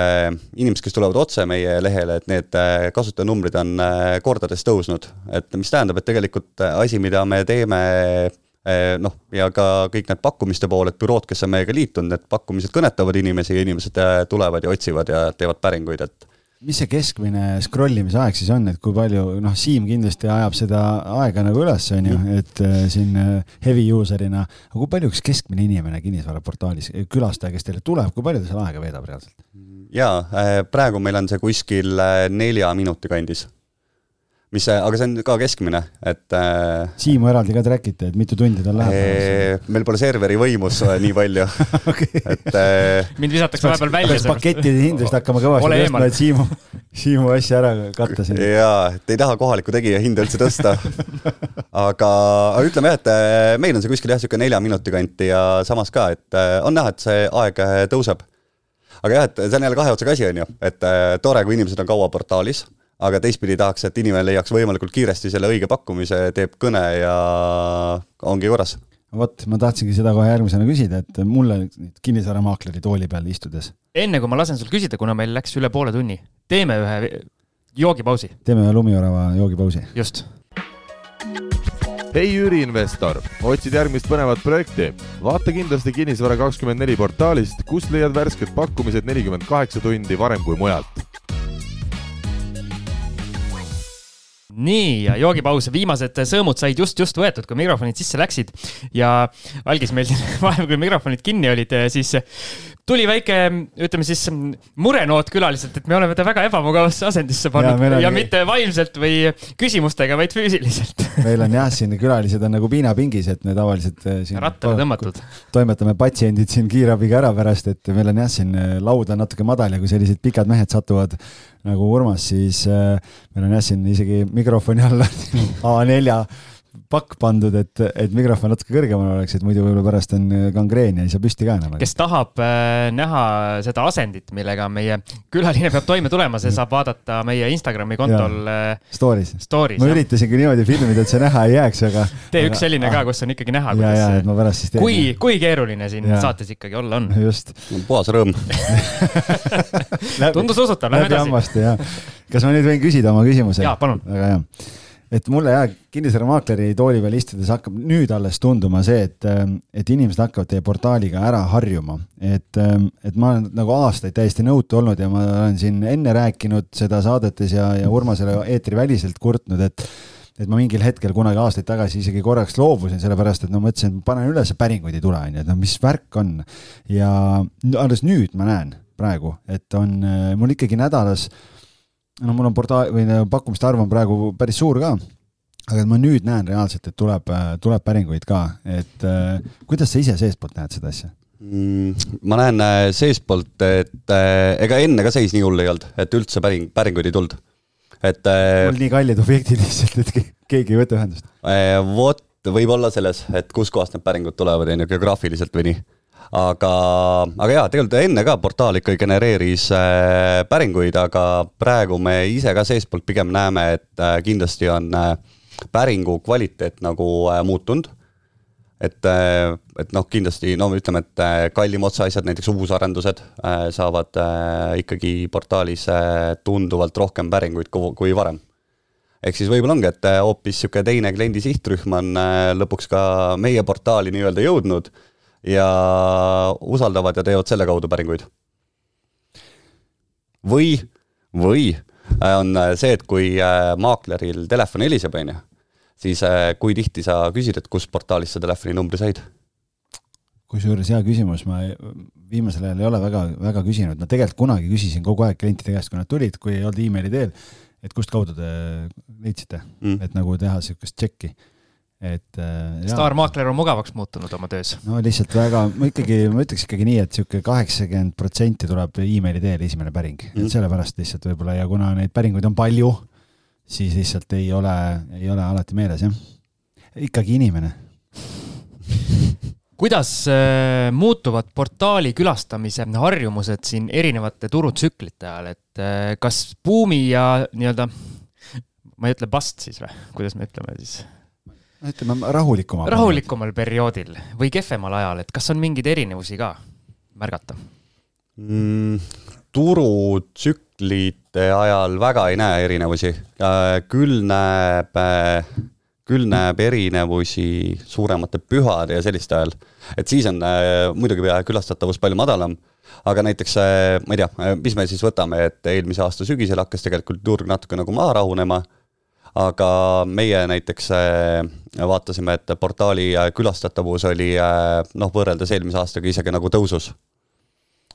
inimesed, kes tulevad otse meie lehele, et need kasutajanumbrid on kordades tõusnud, et mis tähendab, et tegelikult asi, mida me teeme noh, ja ka kõik need pakkumiste pooled, bürood, kes on meiega liitunud, need pakkumised kõnetavad inimesi ja inimesed tulevad ja otsivad ja teevad päringuid, et mis see keskmine scroll imise aeg siis on, et kui palju, noh, Siim kindlasti ajab seda aega nagu üles, on ju, et äh, siin äh, heavy user'ina, aga kui palju üks keskmine inimene kinnisvaraportaalis, külastaja, kes teile tuleb, kui palju ta seal aega veedab reaalselt? jaa, äh, praegu meil on see kuskil äh, nelja minuti kandis. Mis see, aga see on ka keskmine, et äh, Siimu eraldi ka track ite, et mitu tundi tal läheb? ee, meil pole serveri võimus äh, nii palju okay. et äh, mind visatakse vahepeal välja peaks pakettide hindadest hakkama kõvasti Ole tõstma, et Siimu, Siimu asja ära katta siin. jaa, et ei taha kohaliku tegija hinda üldse tõsta. aga, aga ütleme jah, et äh, meil on see kuskil jah, niisugune nelja minuti kanti ja samas ka, et äh, on näha, et see aeg tõuseb. aga jah, et see on jälle kahe otsaga asi, on ju, et tore, kui inimesed on kaua portaalis aga teistpidi tahaks, et inimene leiaks võimalikult kiiresti selle õige pakkumise, teeb kõne ja ongi korras. vot, ma tahtsingi seda kohe järgmisena küsida, et mulle kinnisvaramaakleri tooli peal istudes. enne kui ma lasen sul küsida, kuna meil läks üle poole tunni, teeme ühe joogipausi. teeme ühe lumiorava joogipausi. just hei Jüri investor, otsid järgmist põnevat projekti? vaata kindlasti Kinnisvara kakskümmend neli portaalist, kust leiad värsked pakkumised nelikümmend kaheksa tundi varem kui mujalt nii, ja joogipaus, viimased sõõmud said just-just võetud, kui mikrofonid sisse läksid. Ja algis meil vahepeal, kui mikrofonid kinni olid, siis tuli väike, ütleme siis murenoot külaliselt, et me oleme ta väga ebamugavasse asendisse pannud ja, ja, ja mitte vaimselt või küsimustega, vaid füüsiliselt meil on jah, siin külalised on nagu piinapingis, et me tavaliselt eh, siin rattale tõmmatud. toimetame patsiendid siin kiirabiga ära pärast, et meil on jah, siin eh, laud on natuke madal ja kui sellised pikad mehed satuvad nagu Urmas, siis äh, meil on jah, siin isegi mikrofoni alla A4 pakk pandud, et, et mikrofon natuke kõrgemal oleks, et muidu võib-olla pärast on gangreen ja ei saa püsti ka enam. kes tahab äh, näha seda asendit, millega meie külaline peab toime tulema, see saab vaadata meie Instagrami kontol. Äh, Stories, Stories. ma üritasingi niimoodi filmida, et see näha ei jääks, aga. tee üks selline ka, kus on ikkagi näha. ja, ja, et ma pärast siis teen. kui, kui keeruline siin ja. saates ikkagi olla on. just. puhas rõõm tundus usutav, lähme edasi. kas ma nüüd võin küsida oma küsimuse? jaa, palun. väga hea et mulle jah, kinnisvaramaakleri tooli peal istudes hakkab nüüd alles tunduma see, et, ähm, et inimesed hakkavad teie portaaliga ära harjuma. et, ähm, et ma olen nagu aastaid täiesti nõutu olnud ja ma olen siin enne rääkinud seda saadetes ja, ja Urmasele eetriväliselt kurtnud, et et ma mingil hetkel kunagi aastaid tagasi isegi korraks loobusin, sellepärast et no mõtlesin, panen üles, päringuid ei tule, on ju, et no mis värk on. ja alles nüüd ma näen praegu, et on äh, mul ikkagi nädalas no mul on portaal või pakkumiste arv on praegu päris suur ka. aga ma nüüd näen reaalselt, et tuleb, tuleb päringuid ka, et äh, kuidas sa ise seestpoolt näed seda asja? Mm, ma näen äh, seestpoolt, et äh, ega enne ka seis nii hull ei olnud, et üldse päring, päringuid ei tulnud. et mul nii kallid objektid lihtsalt, et keegi ei võta ühendust. vot, võib-olla selles, et kuskohast need päringud tulevad, on ju, geograafiliselt või nii aga, aga jaa, tegelikult enne ka portaal ikkagi genereeris äh, päringuid, aga praegu me ise ka seestpoolt pigem näeme, et äh, kindlasti on äh, päringu kvaliteet nagu muutunud et, et noh, kindlasti no ütleme, et kallim otseasjad, näiteks uusarendused saavad ikkagi portaalis tunduvalt rohkem päringuid kui varem. ehk siis võib-olla ongi, et hoopis niisugune teine kliendi sihtrühm on lõpuks ka meie portaali nii-öelda jõudnud ja usaldavad ja teevad selle kaudu päringuid. või, või äh, on äh, see, et kui äh, maakleril telefon heliseb, on ju, siis kui tihti sa küsid, et kust portaalist sa telefoninumbri said? kusjuures hea küsimus, ma viimasel ajal ei ole väga, väga küsinud, ma tegelikult kunagi küsisin kogu aeg klientide käest, kui nad tulid, kui ei olnud emaili teel, et kust kaudu te leidsite mm., et nagu teha niisugust tšekki et äh,. staarmaakler on mugavaks muutunud oma töös. no lihtsalt väga, ma ikkagi, ma ütleks ikkagi nii, et sihuke kaheksakümmend protsenti tuleb emaili teel esimene päring mm, -hmm. et sellepärast lihtsalt võib-olla ja kuna neid päringuid on palju, siis lihtsalt ei ole, ei ole alati meeles jah. ikkagi inimene kuidas äh, muutuvad portaali külastamise harjumused siin erinevate turutsüklite ajal, et äh, kas buumi ja nii-öelda, ma ei ütle bust siis või, kuidas me ütleme siis ütleme rahulikumal. rahulikumal perioodil või kehvemal ajal, et kas on mingeid erinevusi ka märgata mm,? turutsüklite ajal väga ei näe erinevusi, küll näeb, küll näeb erinevusi suuremate pühade ja selliste ajal. et siis on äh, muidugi külastatavus palju madalam aga näiteks äh, ma ei tea, mis me siis võtame, et eelmise aasta sügisel hakkas tegelikult turg natuke nagu maha rahunema aga meie näiteks äh, vaatasime, et portaali äh, külastatavus oli äh, noh, võrreldes eelmise aastaga isegi nagu tõusus.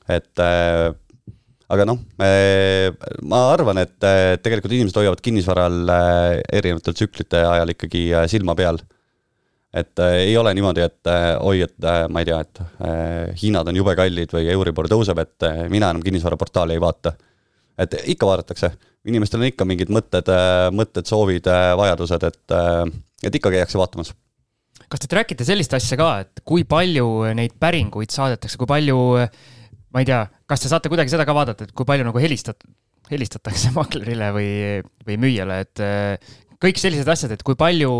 et aga noh, ma arvan, et tegelikult inimesed hoiavad kinnisvaral erinevatel tsüklite ajal ikkagi silma peal et ei ole niimoodi, et oi, et ma ei tea, et hinnad on jube kallid või Euribor tõuseb, et mina enam kinnisvaraportaali ei vaata. et ikka vaadatakse, inimestel on ikka mingid mõtted äh,, mõtted, soovid äh,, vajadused, et äh,, et ikka käiakse vaatamas. kas te track ite sellist asja ka, et kui palju neid päringuid saadetakse, kui palju, ma ei tea, kas te saate kuidagi seda ka vaadata, et kui palju nagu helistat-, helistatakse maklerile või, või müüjale, et kõik sellised asjad, et kui palju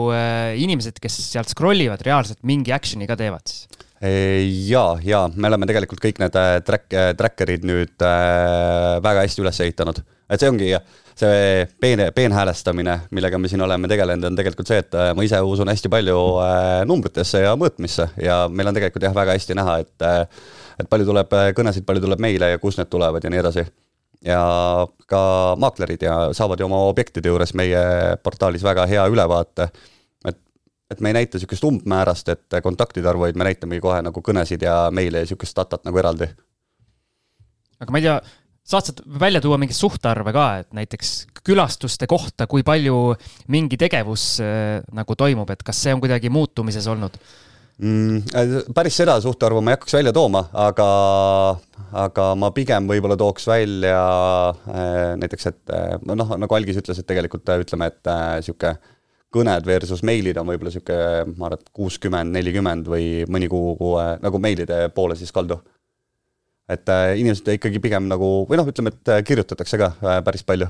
inimesed, kes sealt scroll ivad, reaalselt mingi action'i ka teevad siis? ja, ja me oleme tegelikult kõik need track, tracker'id nüüd väga hästi üles ehitanud. Et see ongi see peene, peenhäälestamine, millega me siin oleme tegelenud, on tegelikult see, et ma ise usun hästi palju äh, numbritesse ja mõõtmisse ja meil on tegelikult jah, väga hästi näha, et äh, et palju tuleb kõnesid, palju tuleb meile ja kust need tulevad ja nii edasi ja ka maaklerid ja saavad ju oma objektide juures meie portaalis väga hea ülevaate. et, me ei näita niisugust umbmäärast, et kontaktide arvu, vaid me näitamegi kohe nagu kõnesid ja meile niisugust datat nagu eraldi. aga ma ei tea, saad sa välja tuua mingeid suhtarve ka, et näiteks külastuste kohta, kui palju mingi tegevus äh, nagu toimub, et kas see on kuidagi muutumises olnud? mm,? Äh, päris seda suhtarvu ma ei hakkaks välja tooma, aga, aga ma pigem võib-olla tooks välja äh, näiteks, et äh, noh, nagu Algis ütles, et tegelikult ütleme, et niisugune kõned versus meilid on võib-olla niisugune, ma arvan, et kuuskümmend, nelikümmend või mõni kuu nagu meilide poole siis kaldu. Et äh, inimesed ikkagi pigem nagu, või noh, ütleme, et kirjutatakse ka äh, päris palju.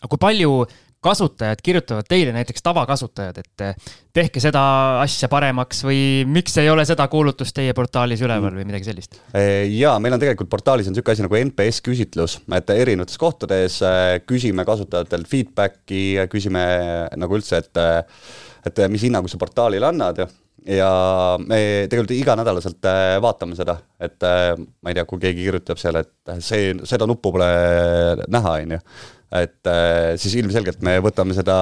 aga kui palju kasutajad kirjutavad teile, näiteks tavakasutajad, et eh, tehke seda asja paremaks või miks ei ole seda kuulutust teie portaalis üleval või midagi sellist? jaa, meil on tegelikult portaalis on niisugune asi nagu NPS küsitlus, et erinevates kohtades küsime kasutajatelt feedback'i, küsime nagu üldse, et et mis hinnangu sa portaalile annad ja ja me tegelikult iganädalaselt eh, vaatame seda, et ma ei tea, kui keegi kirjutab seal, et see, seda nuppu pole näha, on ju et äh, siis ilmselgelt me võtame seda,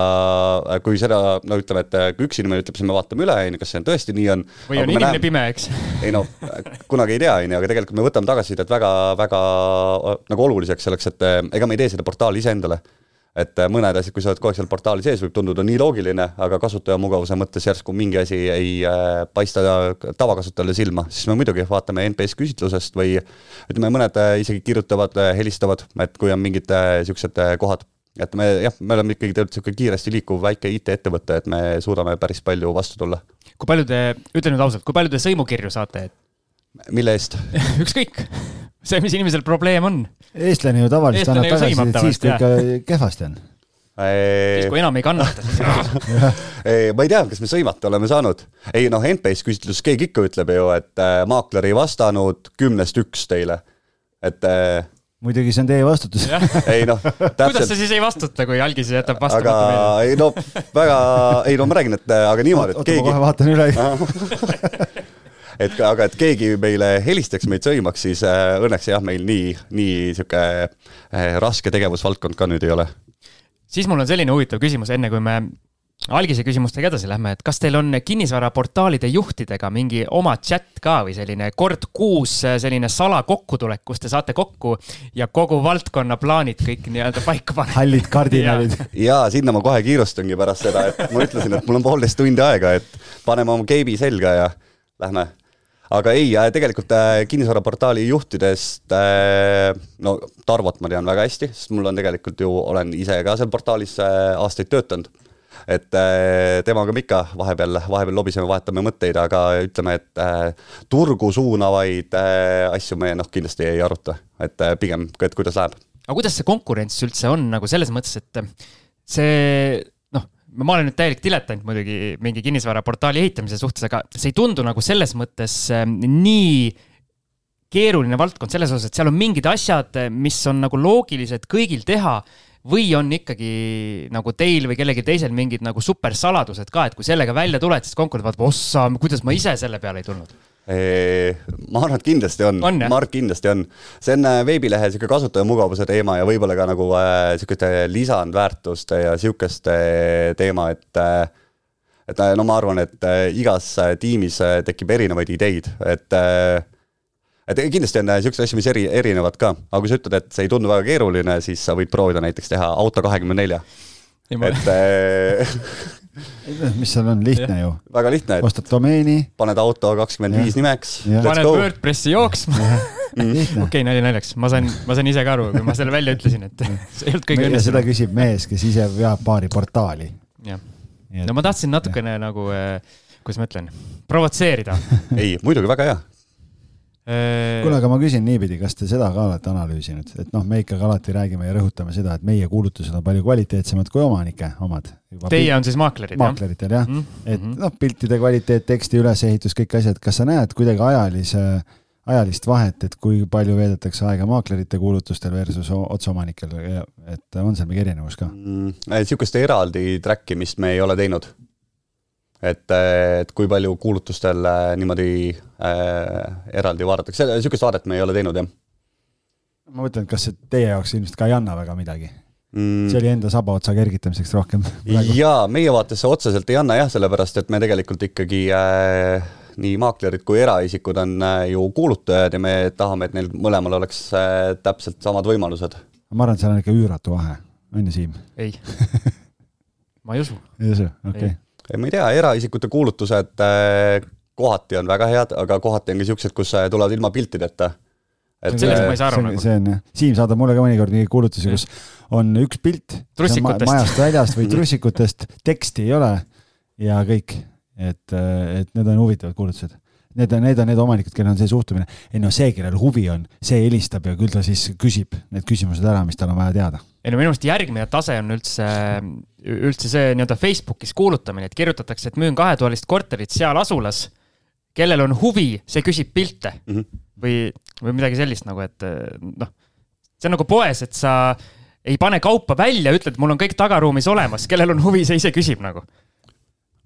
kui seda, no ütleme, et kui üks inimene ütleb, siis me vaatame üle, on ju, kas see on tõesti nii on. või on inimene näeme, pime, eks? ei no, kunagi ei tea, on ju, aga tegelikult me võtame tagasisidet väga, väga nagu oluliseks selleks, et ega me ei tee seda portaali iseendale et äh, mõned asjad, kui sa oled kogu aeg seal portaali sees, võib tunduda nii loogiline, aga kasutajamugavuse mõttes järsku mingi asi ei äh, paista tavakasutajale silma, siis me muidugi vaatame NPS küsitlusest või ütleme, mõned äh, isegi kirjutavad, helistavad, et kui on mingid niisugused kohad et me jah, me oleme ikkagi tegelikult niisugune kiiresti liikuv väike IT-ettevõte, et me suudame päris palju vastu tulla. kui palju te, ütle nüüd ausalt, kui palju te sõimukirju saate? mille eest ükskõik see, mis inimesel probleem on. eestlane ju tavaliselt annab tagasisidet siis, kui ikka kehvasti on. siis, kui enam ei kannata, siis ma ei tea, kas me sõimata oleme saanud. ei noh, NPS küsitluses keegi ikka ütleb ju, et äh, maakler ei vastanud kümnest üks teile, et äh, muidugi see on teie vastutus ei noh, kuidas sa siis ei vastuta, kui algis jätab vastamata meile? aga ei no väga, ei no ma räägin, et aga niimoodi, et keegi. oota, ma kohe vaatan üle et aga, et keegi meile helistaks, meid sõimaks, siis äh, õnneks jah, meil nii, nii sihuke äh, raske tegevusvaldkond ka nüüd ei ole. siis mul on selline huvitav küsimus, enne kui me algise küsimustega edasi lähme, et kas teil on kinnisvaraportaalide juhtidega mingi oma chat ka või selline kord kuus selline salakokkutulek, kus te saate kokku ja kogu valdkonna plaanid kõik nii-öelda paika panna? hallid kardinalid. ja sinna ma kohe kiirustungi pärast seda, et ma ütlesin, et mul on poolteist tundi aega, et paneme oma keibi selga ja lähme aga ei, tegelikult äh, kinnisvaraportaali juhtidest äh, no Tarvot ma tean väga hästi, sest mul on tegelikult ju, olen ise ka seal portaalis äh, aastaid töötanud. et temaga me ikka vahepeal, vahepeal lobiseme, vahetame mõtteid, aga ütleme, et turgu suunavaid asju me noh, kindlasti ei aruta, et pigem, et kuidas läheb. aga kuidas see konkurents üldse on nagu selles mõttes, et see ma olen nüüd täielik diletant muidugi mingi kinnisvaraportaali ehitamise suhtes, aga see ei tundu nagu selles mõttes ähm, nii keeruline valdkond selles osas, et seal on mingid asjad, mis on nagu loogilised kõigil teha või on ikkagi nagu teil või kellelgi teisel mingid nagu supersaladused ka, et kui sellega välja tuled, siis konkurent vaatab, ossa, kuidas ma ise selle peale ei tulnud ma arvan, et kindlasti on, on, ma arvan, et kindlasti on. see on äh, veebilehe sihuke kasutajamugavuse teema ja võib-olla ka nagu äh, sihukeste lisandväärtuste ja sihukeste teema, et äh, et äh, no ma arvan, et äh, igas äh, tiimis äh, tekib erinevaid ideid, et äh, et kindlasti on niisuguseid asju, mis eri, erinevad ka, aga kui sa ütled, et see ei tundu väga keeruline, siis sa võid proovida näiteks teha auto kahekümne nelja. et äh, mis seal on, lihtne ju. väga lihtne, ostad domeeni. paned auto kakskümmend viis nimeks. paned WordPressi jooksma. Okei, nali naljaks, ma sain, ma sain ise ka aru, kui ma selle välja ütlesin, et see ei olnud kõige õnnestunum. seda küsib mees, kes ise veab paari portaali. jah, no ma tahtsin natukene nagu, eh, kuidas ma ütlen, provotseerida. Ei, muidugi väga hea kuule, aga ma küsin niipidi, kas te seda ka olete analüüsinud, et noh, me ikkagi alati räägime ja rõhutame seda, et meie kuulutused on palju kvaliteetsemad kui omanike omad. Teie on siis maaklerid, jah? maakleritel jah mm, -hmm. et noh, piltide kvaliteet, teksti ülesehitus, kõik asjad, kas sa näed kuidagi ajalise, ajalist vahet, et kui palju veedetakse aega maaklerite kuulutustel versus otseomanikel, et on seal mingi erinevus ka mm,? niisugust eraldi track imist me ei ole teinud et, et kui palju kuulutustel äh, niimoodi äh, eraldi vaadatakse, niisugust vaadet me ei ole teinud, jah. ma mõtlen, et kas see teie jaoks ilmselt ka ei anna väga midagi mm.? see oli enda saba otsa kergitamiseks rohkem. jaa, meie vaates see otseselt ei anna jah, sellepärast et me tegelikult ikkagi äh, nii maaklerid kui eraisikud on äh, ju kuulutajad ja me tahame, et neil mõlemal oleks äh, täpselt samad võimalused. ma arvan, et seal on ikka üüratu vahe, on ju, Siim? ei ma ei usu. ei usu, okei okay ma ei tea, eraisikute kuulutused äh, kohati on väga head, aga kohati on ka siuksed, kus äh, tulevad ilma piltideta. et sellest ma ei saa aru nagu. see on jah, Siim saadab mulle ka mõnikord mingeid kuulutusi, kus on üks pilt majast väljast või trussikutest, teksti ei ole ja kõik, et, äh, et need on huvitavad kuulutused. Need on, need on need omanikud, kellel on see suhtumine, ei no see, kellel huvi on, see helistab ja küll ta siis küsib need küsimused ära, mis tal on vaja teada ei no minu meelest järgmine tase on üldse, üldse see nii-öelda Facebookis kuulutamine, et kirjutatakse, et müün kahetoalist korterit seal asulas. kellel on huvi, see küsib pilte mm -hmm. või, või midagi sellist nagu, et noh, see on nagu poes, et sa ei pane kaupa välja, ütled, mul on kõik tagaruumis olemas, kellel on huvi, see ise küsib nagu.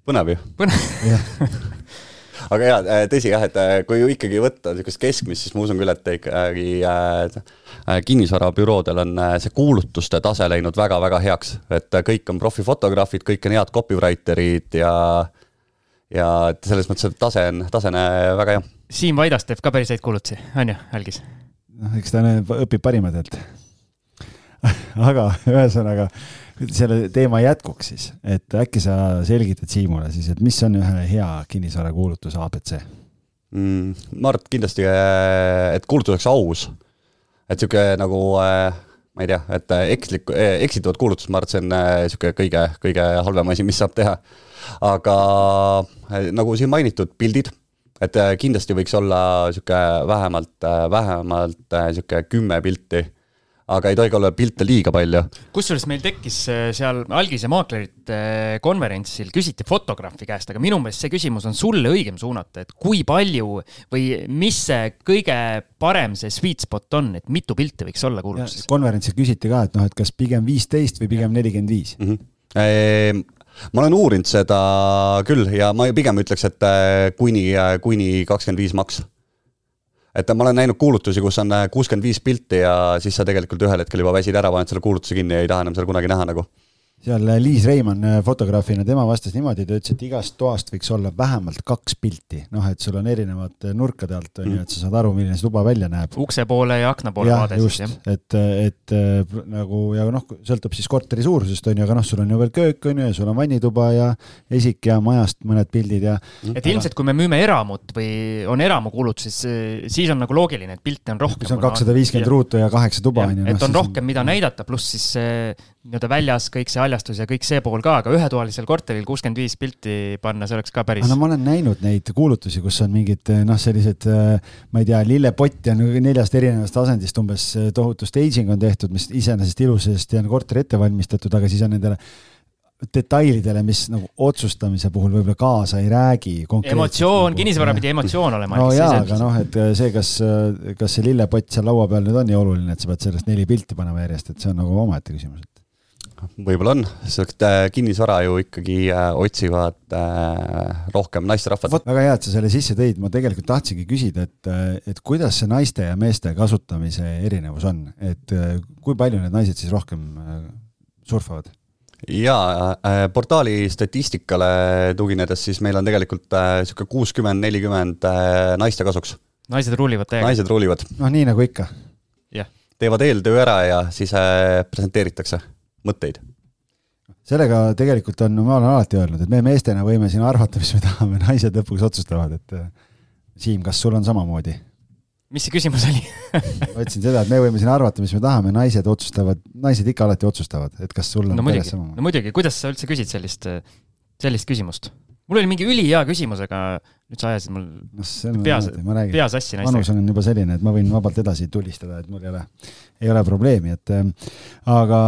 põnev ju. põnev aga jaa, äh, tõsi jah, et äh, kui ikkagi võtta niisugust keskmist, siis ma usun küll, et ikkagi äh, kinnisvarabüroodel on see kuulutuste tase läinud väga-väga heaks, et kõik on profifotograafid, kõik on head copywriter'id ja ja et selles mõttes, et tase on, tase on väga hea. Siim Vaidas teeb ka päris häid kuulutusi, on ju, Algis? noh, eks ta õpib parimatelt aga ühesõnaga selle teema jätkuks siis, et äkki sa selgitad Siimule siis, et mis on ühe hea kinnisvarakuulutuse abc mm,? ma arvan, et kindlasti, äh, et kuulutus oleks aus. et sihuke nagu äh, ma ei tea, et äh, ekslik, eksitavat kuulutust, ma arvan, et see on sihuke kõige, kõige halvem asi, mis saab teha. aga nagu siin mainitud, pildid, et kindlasti võiks olla sihuke vähemalt, vähemalt sihuke kümme pilti aga ei tohi ka olla pilte liiga palju. kusjuures meil tekkis äh, seal algise maaklerite äh, konverentsil, küsiti fotograafi käest, aga minu meelest see küsimus on sulle õigem suunata, et kui palju või mis see kõige parem see sweet spot on, et mitu pilti võiks olla kuulutuses? konverentsil küsiti ka, et noh, et kas pigem viisteist või pigem nelikümmend viis. Mhm. Ehm, ma olen uurinud seda küll ja ma pigem ütleks, et äh, kuni, kuni kakskümmend viis maks et ma olen näinud kuulutusi, kus on äh, kuuskümmend viis pilti ja siis sa tegelikult ühel hetkel juba väsid ära, paned selle kuulutuse kinni ja ei taha enam seda kunagi näha nagu seal äh, Liis Reimann äh, fotograafina, tema vastas niimoodi, ta ütles, et igast toast võiks olla vähemalt kaks pilti, noh, et sul on erinevad äh, nurkade alt on ju, et sa saad aru, milline see tuba välja näeb. ukse poole ja akna poole vaade siis jah? et, et nagu ja noh, sõltub siis korteri suurusest on ju, aga noh, sul on ju veel köök on ju ja sul on vannituba ja esik ja majast mõned pildid ja. et ilmselt, kui me müüme eramut või on eramukuulutus, siis, siis on nagu loogiline, et pilte on rohkem. see on kakssada viiskümmend ruutu ja kaheksa tuba on ju. et noh, on rohkem, mida näidata, pluss siis nii-öelda väljas kõik see haljastus ja kõik see pool ka, aga ühetoalisel korteril kuuskümmend viis pilti panna, see oleks ka päris. no ma olen näinud neid kuulutusi, kus on mingid noh, sellised, ma ei tea, lillepotti on neljast erinevast asendist umbes tohutu staging on tehtud, mis iseenesest ilusasti on korter ette valmistatud, aga siis on nendele detailidele, mis nagu otsustamise puhul võib-olla kaasa ei räägi. emotsioon, kinnisvara pidi emotsioon olema. no jaa, aga noh, et see, kas, kas see lillepott seal laua peal nüüd on nii oluline, et sa pead sellest neli pilti panema järjest, et see on nagu omaette küsimus, võib-olla on, sest äh, kinnisvara ju ikkagi äh, otsivad äh, rohkem naisterahvad. väga hea, et sa selle sisse tõid, ma tegelikult tahtsingi küsida, et, et kuidas see naiste ja meeste kasutamise erinevus on, et kui palju need naised siis rohkem surfavad? jaa portaali statistikale tuginedes, siis meil on tegelikult niisugune äh, kuuskümmend, nelikümmend naiste kasuks naised ruulivad täiega. naised ruulivad, noh, nii nagu ikka. teevad eeltöö ära ja siis presenteeritakse mõtteid. sellega tegelikult on, ma olen alati öelnud, et me meestena võime siin arvata, mis me tahame, naised lõpuks otsustavad, et äh, Siim, kas sul on samamoodi? mis see küsimus oli? ma ütlesin seda, et me võime siin arvata, mis me tahame, naised otsustavad, naised ikka alati otsustavad, et kas sul on no peres muidugi, no muidugi, kuidas sa üldse küsid sellist, sellist küsimust? mul oli mingi ülihea küsimus, aga nüüd sa ajasid mul on peas-, ma räägin, pea sassi vanus naistega. on juba selline, et ma võin vabalt edasi tulistada, et mul ei ole, ei ole probleemi, et äh, aga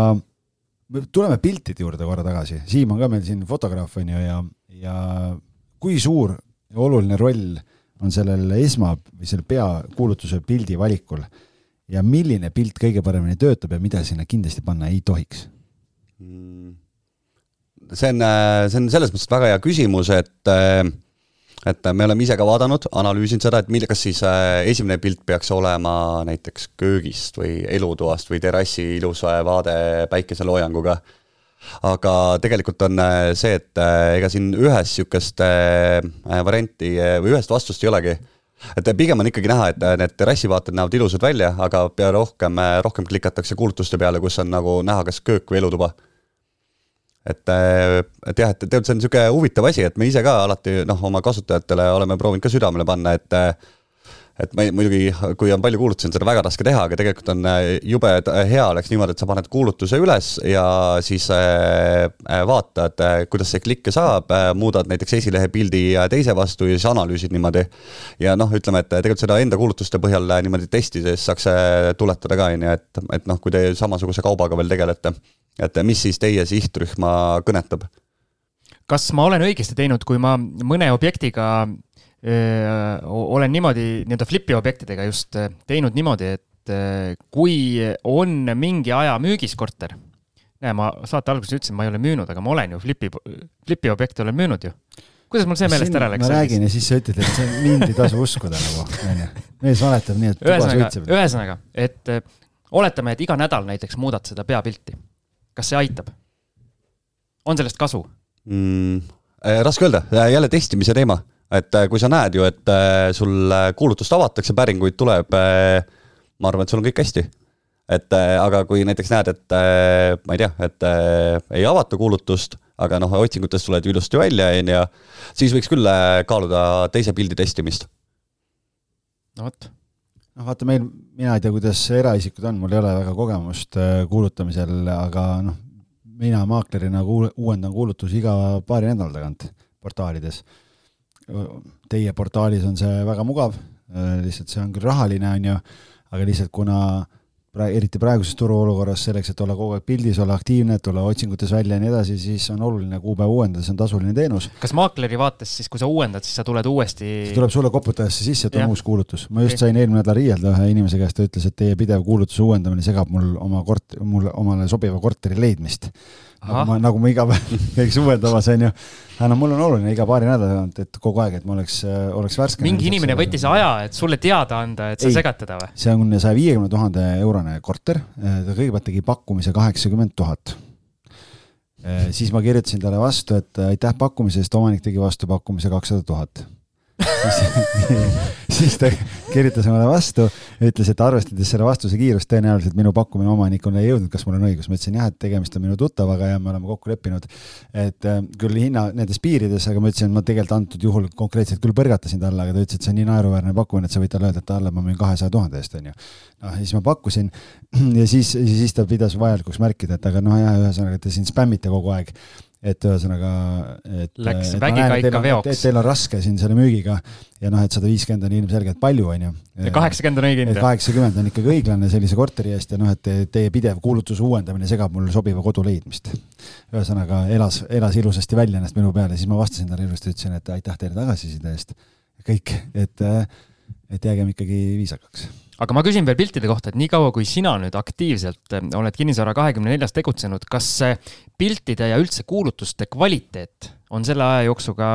tuleme piltide juurde korra tagasi, Siim on ka meil siin fotograaf on ju ja, ja kui suur ja oluline roll on sellel esma või selle peakuulutuse pildi valikul ja milline pilt kõige paremini töötab ja mida sinna kindlasti panna ei tohiks? Mm. see on, see on selles mõttes väga hea küsimus, et äh, et me oleme ise ka vaadanud, analüüsinud seda, et mille, kas siis äh, esimene pilt peaks olema näiteks köögist või elutoast või terrassi ilus äh, vaade päikeseloojanguga. aga tegelikult on äh, see, et äh, ega siin ühest niisugust äh, varianti äh, või ühest vastust ei olegi et pigem on ikkagi näha, et äh, need terrassivaated näevad ilusad välja, aga rohkem, rohkem klikatakse kuulutuste peale, kus on nagu näha kas köök või elutuba. et, et jah, et tegelikult see on niisugune huvitav asi, et me ise ka alati noh, oma kasutajatele oleme proovinud ka südamele panna, et et me muidugi, kui on palju kuulutusi, on seda väga raske teha, aga tegelikult on äh, jube t- hea oleks niimoodi, et sa paned kuulutuse üles ja siis äh, äh, vaatad, kuidas see klikke saab, muudad näiteks esilehe pildi äh, teise vastu ja siis analüüsid niimoodi. ja noh, ütleme, et tegelikult seda enda kuulutuste põhjal äh, niimoodi testides saaks äh, tuletada ka, on ju, et, et noh, kui te samasuguse kaubaga veel tegelete, et mis siis teie sihtrühma kõnetab kas ma olen õigesti teinud, kui ma mõne objektiga olen niimoodi nii-öelda flipi objektidega just öö, teinud niimoodi, et öö, kui on mingi aja müügis korter, näe, ma saate alguses ütlesin, ma ei ole müünud, aga ma olen ju flipi, flipi objekte olen müünud ju. kuidas mul see meelest ära läks? ma räägin ja siis sa ütled, et see mind ei tasu uskuda nagu, onju. mees valetab nii, et tuba ühesõnaga, suitseb. ühesõnaga, et öö, oletame, et iga nädal näiteks muudad seda peapilti. kas see aitab? on sellest kasu? mm,? raske öelda, jälle testimise teema, et äh, kui sa näed ju, et äh, sul äh, kuulutust avatakse, päringuid tuleb, ma arvan, et sul on kõik hästi. et aga kui näiteks näed, et ma ei tea, et ei avata kuulutust, aga noh, otsingutest tuled ilusti välja, on ju, siis võiks küll kaaluda teise pildi testimist. no vot, noh, vaata meil, mina ei tea, kuidas eraisikud on, mul ei ole väga kogemust kuulutamisel, aga noh, mina maaklerina kuul-, uuendan kuulutusi iga paari nädala tagant portaalides. Teie portaalis on see väga mugav, lihtsalt see on küll rahaline, on ju, aga lihtsalt kuna pra-, eriti praeguses turuolukorras selleks, et olla kogu aeg pildis, olla aktiivne, et olla otsingutes välja ja nii edasi, siis on oluline kuupäev uuendada, see on tasuline teenus. kas maakleri vaates siis, kui sa uuendad, siis sa tuled uuesti see tuleb sulle koputajasse sisse, et on Jah. uus kuulutus. ma just Okei. sain eelmine nädal riielda ühe inimese käest, ta ütles, et teie pidev kuulutuse uuendamine segab mul oma kort-, mul omale sobiva korteri leidmist. nagu ma, nagu ma iga päev käiks uuendamas, onju. Aga no mul on oluline iga paari nädala tagant, et kogu aeg, et ma oleks, oleks värske. mingi inimene võttis aja, et sulle teada anda, et sa Ei. segad teda või? see on saja viiekümne tuhande eurone korter, ta kõigepealt tegi pakkumise kaheksakümmend tuhat. siis ma kirjutasin talle vastu, et aitäh pakkumise eest, omanik tegi vastu pakkumise kakssada tuhat. siis ta kirjutas mulle vastu ütles, et arvestades selle vastuse kiirust, tõenäoliselt minu pakkumine omanikule ei jõudnud, kas mul on õigus, ma ütlesin jah, et tegemist on minu tuttavaga ja me oleme kokku leppinud, et äh, küll hinna nendes piirides, aga ma ütlesin, et ma tegelikult antud juhul konkreetselt küll põrgatasin talle, aga ta ütles, et see on nii naeruväärne pakkumine, et sa võid talle öelda, et talle ma müün kahesaja tuhande eest, onju. noh, ja siis ma pakkusin ja siis, siis ta pidas vajalikuks märkida, et aga noh, jah, ühesõnaga te siin spämmite kogu aeg et ühesõnaga, et Läks vägiga ikka on- veoks. et Teil on raske siin selle müügiga ja noh, et sada viiskümmend on ilmselgelt palju, onju. ja kaheksakümmend on õige hind. kaheksakümmend on ikkagi õiglane sellise korteri eest ja noh, et te- teie pidev kuulutuse uuendamine segab mul sobiva kodu leidmist. ühesõnaga elas, elas ilusasti välja ennast minu peale, siis ma vastasin talle ilusti, ütlesin, et aitäh teile tagasiside eest. kõik, et, et jäägem ikkagi viisakaks. Aga ma küsin veel piltide kohta, et niikaua kui sina nüüd aktiivselt eh, oled Kinnisvara kahekümne neljas tegutsenud, kas piltide ja üldse kuulutuste kvaliteet on selle aja jooksul ka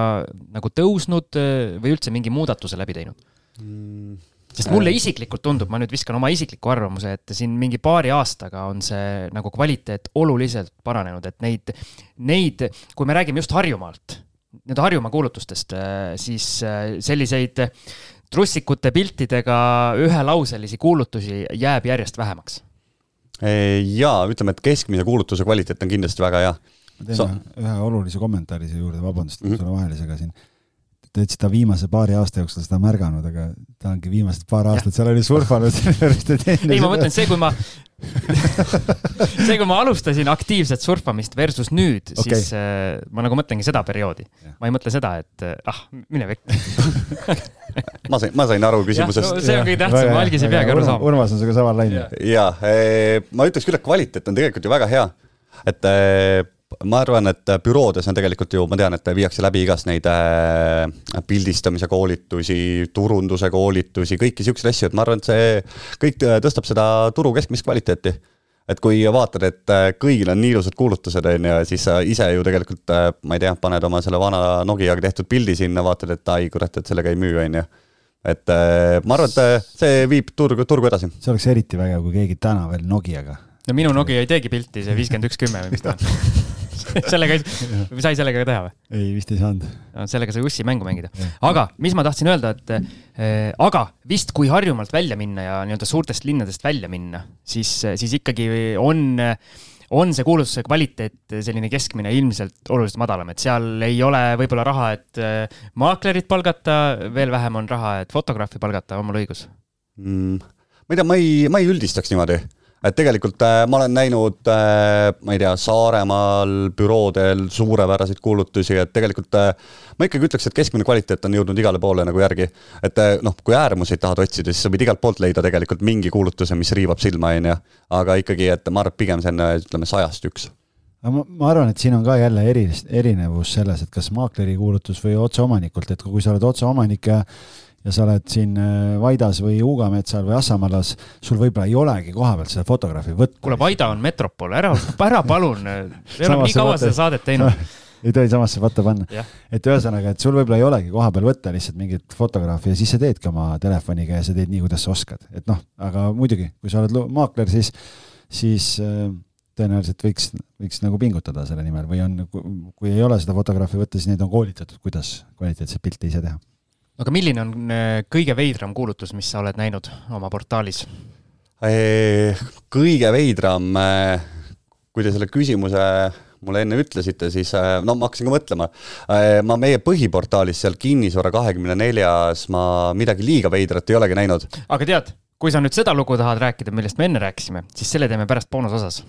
nagu tõusnud eh, või üldse mingi muudatuse läbi teinud? sest mulle isiklikult tundub, ma nüüd viskan oma isikliku arvamuse, et siin mingi paari aastaga on see nagu kvaliteet oluliselt paranenud, et neid, neid, kui me räägime just Harjumaalt, nüüd Harjumaa kuulutustest, siis äh, selliseid trussikute piltidega ühelauselisi kuulutusi jääb järjest vähemaks? jaa, ütleme, et keskmise kuulutuse kvaliteet on kindlasti väga hea. ma teen Sa... ühe olulise kommentaari siia juurde, vabandust mm -hmm. sulle vahele segasin et ta viimase paari aasta jooksul seda märganud, aga ta ongi viimased paar aastat seal oli surfanud ei, ma mõtlen see, kui ma see, kui ma alustasin aktiivset surfamist versus nüüd okay., siis äh, ma nagu mõtlengi seda perioodi. ma ei mõtle seda, et äh, ah, mine pekki ma sain, ma sain aru küsimusest. No, see on kõige tähtsam, algis ei peagi aru saama. Urmas on sinuga samal lainel. jaa, eh, ma ütleks küll, et kvaliteet on tegelikult ju väga hea. et eh, ma arvan, et büroodes on tegelikult ju, ma tean, et viiakse läbi igast neid äh, pildistamise koolitusi, turunduse koolitusi, kõiki siukseid asju, et ma arvan, et see kõik tõstab seda turu keskmist kvaliteeti. et kui vaatad, et äh, kõigil on nii ilusad kuulutused, on ju, siis sa ise ju tegelikult, äh, ma ei tea, paned oma selle vana Nokiaga tehtud pildi sinna, vaatad, et ai kurat, et sellega ei müü, on ju et ma arvan, et see viib turgu, turgu edasi. see oleks eriti vägev, kui keegi täna veel Nokiaga. No minu Nokia ei teegi pilti, see viiskümmend üks kümme või mis ta on sellega ei, sai sellega ka teha või? ei, vist ei saanud. sellega sai ussi mängu mängida. aga mis ma tahtsin öelda, et äh, aga vist, kui Harjumaalt välja minna ja nii-öelda suurtest linnadest välja minna, siis, siis ikkagi on on see kuulutuse kvaliteet selline keskmine ilmselt oluliselt madalam, et seal ei ole võib-olla raha, et äh, maaklerit palgata, veel vähem on raha, et fotograafi palgata, on mul õigus mm,? ma ei tea, ma ei, ma ei üldistaks niimoodi et tegelikult äh, ma olen näinud äh,, ma ei tea, Saaremaal büroodel suurepäraseid kuulutusi, et tegelikult äh, ma ikkagi ütleks, et keskmine kvaliteet on jõudnud igale poole nagu järgi. et äh, noh, kui äärmuseid tahad otsida, siis sa võid igalt poolt leida tegelikult mingi kuulutuse, mis riivab silma, on ju. aga ikkagi, et ma arvan, pigem see on, ütleme, sajast üks aga ma, ma arvan, et siin on ka jälle eri, erinevus selles, et kas maakleri kuulutus või otseomanikult, et kui sa oled otseomanik ja ja sa oled siin äh, Vaidas või Uugametsal või Assamalas, sul võib-olla ei olegi kohapealt seda fotograafi võtta. kuule, Vaida on metropol, ära, ära palun, me oleme nii kaua seda saadet teinud. Ei tohi samasse patta panna. et ühesõnaga, et sul võib-olla ei olegi kohapeal võtta lihtsalt mingit fotograafi ja siis sa teedki oma telefoniga ja sa teed nii, kuidas sa oskad, et noh, aga muidugi, kui sa oled maakler, siis, siis äh, tõenäoliselt võiks, võiks nagu pingutada selle nimel või on, kui ei ole seda fotograafi võtta, siis neid on koolitatud, kuidas kvaliteetset pilti ise teha aga milline on äh, kõige veidram kuulutus, mis sa oled näinud oma portaalis? kõige veidram, äh, kui te selle küsimuse mulle enne ütlesite, siis äh, no ma hakkasin ka mõtlema. ma meie põhiportaalis seal kinnisvara kahekümne neljas ma midagi liiga veidrat ei olegi näinud. aga tead, kui sa nüüd seda lugu tahad rääkida, millest me enne rääkisime, siis selle teeme pärast boonusosas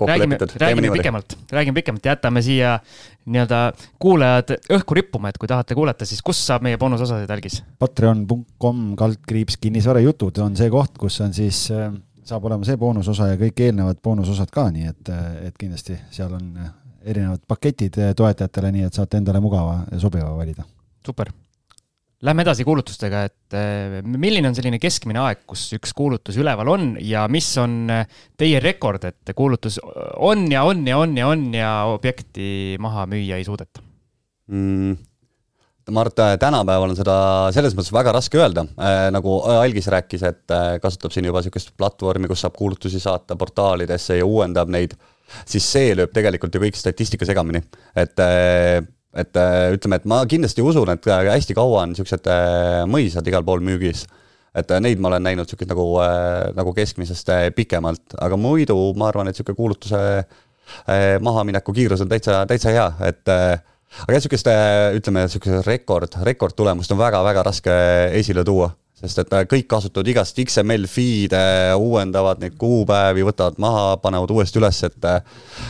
räägime, räägime pikemalt, räägime pikemalt, jätame siia nii-öelda kuulajad õhku rippuma, et kui tahate kuulata, siis kus saab meie boonusosasid algis? Patreon.com kaldkriips kinnisvarajutud on see koht, kus on siis, äh, saab olema see boonusosa ja kõik eelnevad boonusosad ka, nii et, äh, et kindlasti seal on äh, erinevad paketid toetajatele, nii et saate endale mugava ja sobiva valida. super Lähme edasi kuulutustega, et eh, milline on selline keskmine aeg, kus üks kuulutus üleval on ja mis on eh, teie rekord, et kuulutus on ja on ja on ja on ja objekti maha müüa ei suudeta mm.? ma arvan, et tänapäeval on seda selles mõttes väga raske öelda äh,, nagu Algis rääkis, et äh, kasutab siin juba niisugust platvormi, kus saab kuulutusi saata portaalidesse ja uuendab neid, siis see lööb tegelikult ju kõik statistika segamini, et äh, et äh, ütleme, et ma kindlasti usun, et äh, hästi kaua on niisugused äh, mõisad igal pool müügis. et neid ma olen näinud niisugust nagu, nagu keskmisest pikemalt, aga muidu ma arvan, et niisugune kuulutuse mahamineku kiirus on täitsa, täitsa hea, et aga niisugust, ütleme, niisugust rekord, rekordtulemust on väga-väga raske esile tuua sest et kõik kasutavad igast XML feed'e, uuendavad neid kuupäevi, võtavad maha, panevad uuesti üles, et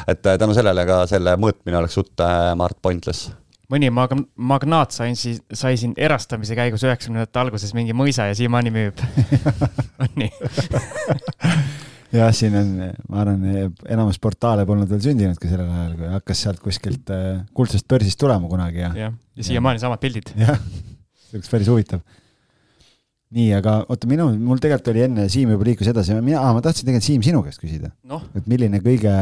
et tänu sellele ka selle mõõtmine oleks suht, ma arvan, pointless mõni mag-, magnaat sai siis, sai siin erastamise käigus üheksakümnendate alguses mingi mõisa ja siiamaani müüb on nii jah, siin on, ma arvan, enamus portaale polnud veel sündinudki sellel ajal, kui hakkas sealt kuskilt äh, kuldsest börsist tulema kunagi ja. jah, ja siiamaani samad pildid. jah, see oleks päris huvitav nii, aga oota, minu, mul tegelikult oli enne, Siim juba liikus edasi, mina, ma tahtsin tegelikult Siim sinu käest küsida no.. et milline kõige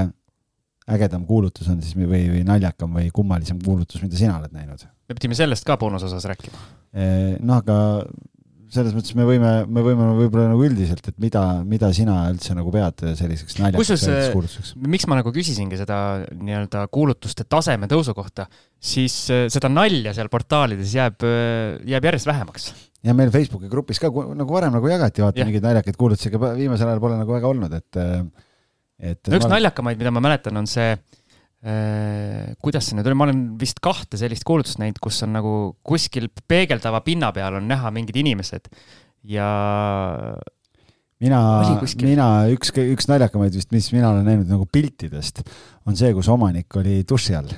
ägedam kuulutus on siis või, või naljakam või kummalisem kuulutus, mida sina oled näinud? me pidime sellest ka boonusosas rääkima. noh, aga selles mõttes me võime, me võime võib-olla nagu üldiselt, et mida, mida sina üldse nagu pead selliseks naljakaks kuulutuseks? miks ma nagu küsisingi seda nii-öelda kuulutuste taseme tõusu kohta, siis äh, seda nalja seal portaalides jääb, jääb järjest vähemaks. Ja meil Facebooki grupis ka nagu varem nagu jagati, vaata mingeid naljakaid kuulutusi, aga viimasel ajal pole nagu väga olnud, et, et no üks ma... naljakamaid, mida ma mäletan, on see Äh, kuidas see nüüd oli, ma olen vist kahte sellist kuulutust näinud, kus on nagu kuskil peegeldava pinna peal on näha mingid inimesed ja. mina, mina üks, üks naljakamaid vist, mis mina olen näinud nagu piltidest, on see, kus omanik oli duši all,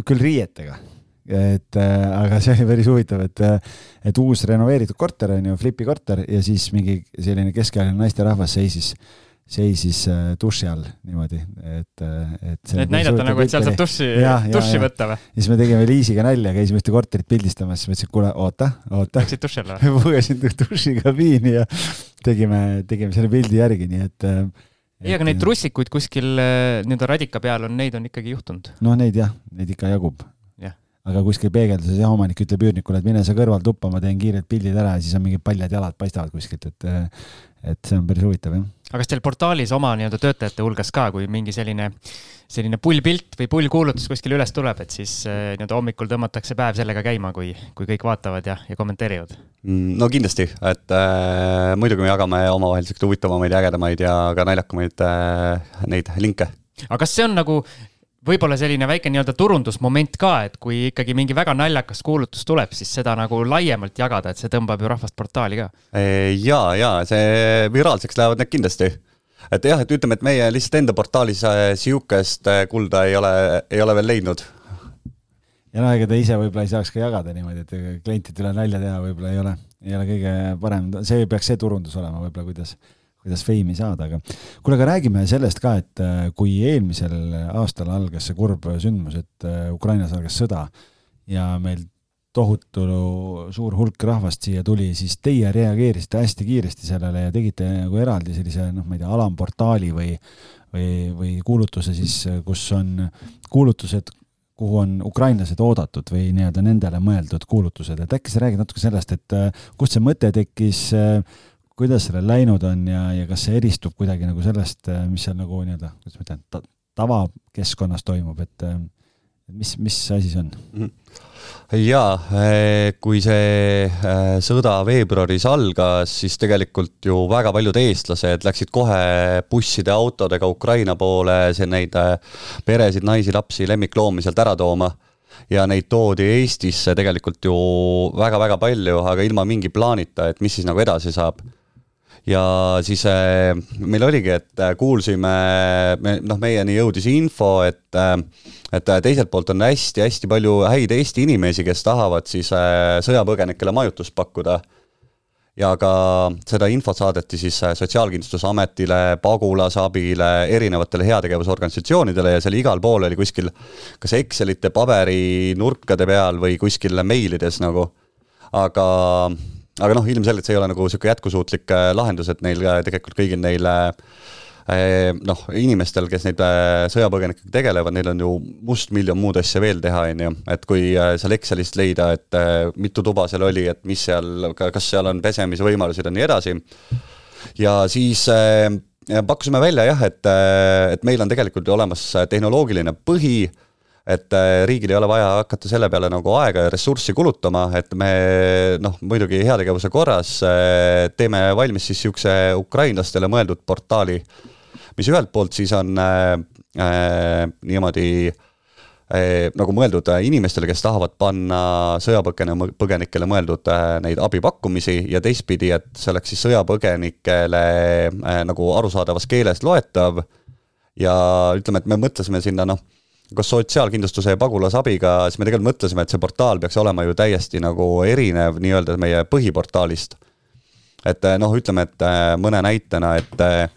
küll riietega et äh, aga see oli päris huvitav, et, et uus renoveeritud korter on ju, flipi korter ja siis mingi selline keskealine naisterahvas seisis äh, seisis äh, duši all niimoodi, et, äh, et. et näidata nagu, et seal saab duši, duši võtta või? ja siis me tegime Liisiga nalja, käisime ühte korterit pildistamas, siis ma ütlesin, kuule, oota, oota. Läksid duši alla või? pugesin dušikabiini ja tegime, tegime selle pildi järgi, nii et. Äh, ei, aga neid trussikuid kuskil nii-öelda radika peal on, neid on ikkagi juhtunud? noh, neid jah, neid ikka jagub aga kuskil peegelduses jah, omanik ütleb üürnikule, et mine sa kõrval tuppa, ma teen kiirelt pildid ära ja siis on mingid paljad jalad paistavad kuskilt, et et see on päris huvitav, jah. aga kas teil portaalis oma nii-öelda töötajate hulgas ka, kui mingi selline, selline pullpilt või pullkuulutus kuskil üles tuleb, et siis äh, nii-öelda hommikul tõmmatakse päev sellega käima, kui, kui kõik vaatavad ja, ja kommenteerivad? Mm, no kindlasti, et äh, muidugi me jagame omavahel siukseid huvitavamaid ja ägedamaid ja ka naljakamaid äh, neid linke aga kas see on nagu võib-olla selline väike nii-öelda turundusmoment ka, et kui ikkagi mingi väga naljakas kuulutus tuleb, siis seda nagu laiemalt jagada, et see tõmbab ju rahvast portaali ka. ja, ja see viraalseks lähevad need kindlasti. et jah, et ütleme, et meie lihtsalt enda portaalis äh, sihukest äh, kulda ei ole, ei ole veel leidnud. ja no ega ta ise võib-olla ei saaks ka jagada niimoodi, et klientidele nalja teha võib-olla ei ole, ei ole kõige parem, see peaks see turundus olema võib-olla, kuidas kuidas feimi saada, aga kuule, aga räägime sellest ka, et äh, kui eelmisel aastal algas see kurb sündmus, et äh, Ukrainas algas sõda ja meil tohutu suur hulk rahvast siia tuli, siis teie reageerisite hästi kiiresti sellele ja tegite nagu eraldi sellise noh, ma ei tea, alamportaali või või, või kuulutuse siis, kus on kuulutused, kuhu on ukrainlased oodatud või nii-öelda nendele mõeldud kuulutused, et äkki sa räägid natuke sellest, et äh, kust see mõte tekkis äh, kuidas sellel läinud on ja, ja kas see eristub kuidagi nagu sellest, äh, mis seal nagu nii-öelda, kuidas ma ütlen ta,, tavakeskkonnas toimub, et mis, mis asi see on? -hmm jaa, äh, kui see äh, sõda veebruaris algas, siis tegelikult ju väga paljud eestlased läksid kohe busside, autodega Ukraina poole, see neid peresid, naisi, lapsi, lemmikloomi sealt ära tooma. Ja neid toodi Eestisse tegelikult ju väga-väga palju, aga ilma mingi plaanita, et mis siis nagu edasi saab ja siis äh, meil oligi, et äh, kuulsime, me noh, meieni jõudis info, et äh, et teiselt poolt on hästi-hästi palju häid Eesti inimesi, kes tahavad siis sõjapõgenikele majutust pakkuda ja ka seda infot saadeti siis Sotsiaalkindlustusametile, pagulasabile, erinevatele heategevusorganisatsioonidele ja seal igal pool oli kuskil kas Excelite paberinurkade peal või kuskil meilides nagu. aga aga noh, ilmselgelt see ei ole nagu niisugune jätkusuutlik äh, lahendus, et neil tegelikult kõigil neil äh, noh, inimestel, kes neid äh, sõjapõgenikega tegelevad, neil on ju mustmiljon muud asja veel teha, on ju, et kui seal Excelist leida, et mitu tuba seal oli, et mis seal, kas seal on pesemisvõimalused ja nii edasi. ja siis pakkusime välja jah, et, et meil on tegelikult ju olemas tehnoloogiline põhi et äh, riigil ei ole vaja hakata selle peale nagu aega ja ressurssi kulutama, et me noh, muidugi heategevuse korras äh, teeme valmis siis niisuguse ukrainlastele mõeldud portaali, mis ühelt poolt siis on äh, äh, niimoodi äh, nagu mõeldud inimestele, kes tahavad panna sõjapõgene, põgenikele mõeldud äh, neid abipakkumisi ja teistpidi, et see oleks siis sõjapõgenikele äh, nagu arusaadavas keeles loetav. Ja ütleme, et me mõtlesime sinna noh koos sotsiaalkindlustuse ja pagulasabiga, siis me tegelikult mõtlesime, et see portaal peaks olema ju täiesti nagu erinev nii-öelda meie põhiportaalist. et eh, noh, ütleme, et eh, mõne näitena, et eh,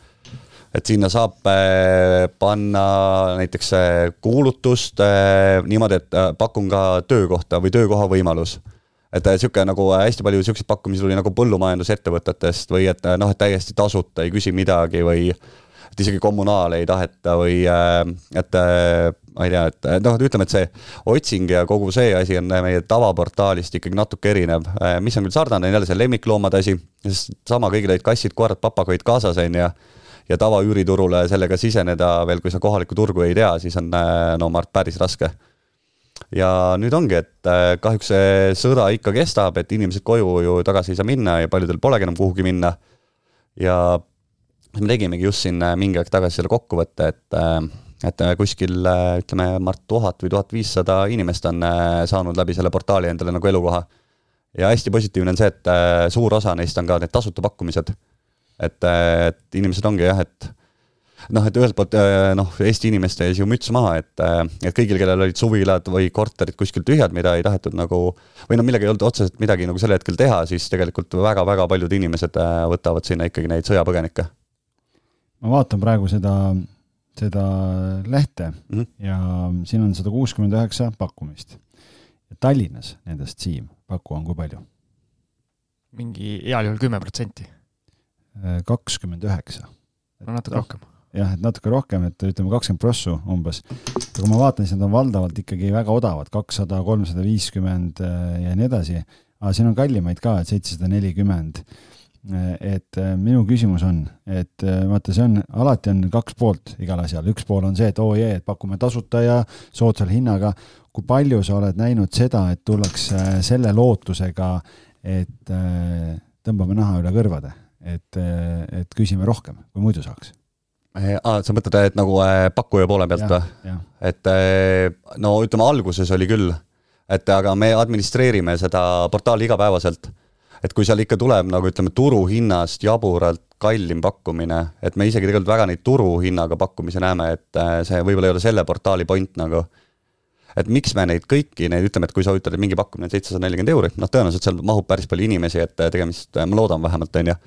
et sinna saab panna näiteks kuulutust niimoodi, et pakun ka töökohta või töökoha võimalus et sihuke nagu hästi palju siukseid pakkumisi tuli nagu põllumajandusettevõtetest või et noh, et täiesti tasuta, ei küsi midagi või et isegi kommunaale ei taheta või et ma ei tea, et noh, ütleme, et see otsing ja kogu see asi on meie tavaportaalist ikkagi natuke erinev. mis on küll sarnane, jälle see lemmikloomade asi, sest sama kõigil olid kassid, koerad, papagoid kaasas, on ju ja tavaüüriturule sellega siseneda veel, kui sa kohalikku turgu ei tea, siis on no ma arvan, päris raske. ja nüüd ongi, et äh, kahjuks see sõda ikka kestab, et inimesed koju ju tagasi ei saa minna ja paljudel polegi enam kuhugi minna. ja me tegimegi just siin äh, mingi aeg tagasi selle kokkuvõtte, et äh, et kuskil ütleme, Mart, tuhat või tuhat viissada inimest on saanud läbi selle portaali endale nagu elukoha. ja hästi positiivne on see, et suur osa neist on ka need tasuta pakkumised et, et inimesed ongi jah, et noh, et ühelt poolt noh, Eesti inimeste ees ju müts maha, et, et kõigil, kellel olid suvilad või korterid kuskil tühjad, mida ei tahetud nagu või noh, millega ei olnud otseselt midagi nagu sel hetkel teha, siis tegelikult väga-väga paljud inimesed äh, võtavad sinna ikkagi neid sõjapõgenikke. Ma vaatan praegu seda, seda lehte mm -hmm. ja siin on sada kuuskümmend üheksa pakkumist. Tallinnas nendest, Siim, paku on kui palju? mingi heal juhul kümme protsenti kakskümmend üheksa. no natuke rohkem. jah, et natuke rohkem, et ütleme kakskümmend prossu umbes. aga kui ma vaatan, siis nad on valdavalt ikkagi väga odavad, kakssada, kolmsada viiskümmend äh, ja nii edasi. aga siin on kallimaid ka, et seitsesada nelikümmend äh, et äh, minu küsimus on, et vaata, see on, alati on kaks poolt igal asjal, üks pool on see, et oo oh jee, et pakume tasuta ja soodsal hinnaga. kui palju sa oled näinud seda, et tullakse selle lootusega, et tõmbame naha üle kõrvade? et, et küsime rohkem, kui muidu saaks aa, sa mõtled, et nagu pakkuja poole pealt või? et no ütleme, alguses oli küll, et aga me administreerime seda portaali igapäevaselt. Et kui seal ikka tuleb nagu ütleme, turuhinnast jaburalt kallim pakkumine, et me isegi tegelikult väga neid turuhinnaga pakkumisi näeme, et see võib-olla ei ole selle portaali point nagu et miks me neid kõiki neid, ütleme, et kui sa ütled, et mingi pakkumine on seitsesada nelikümmend euri, noh, tõenäoliselt seal mahub päris palju inimesi, et tegemist, ma loodan vähemalt, on ju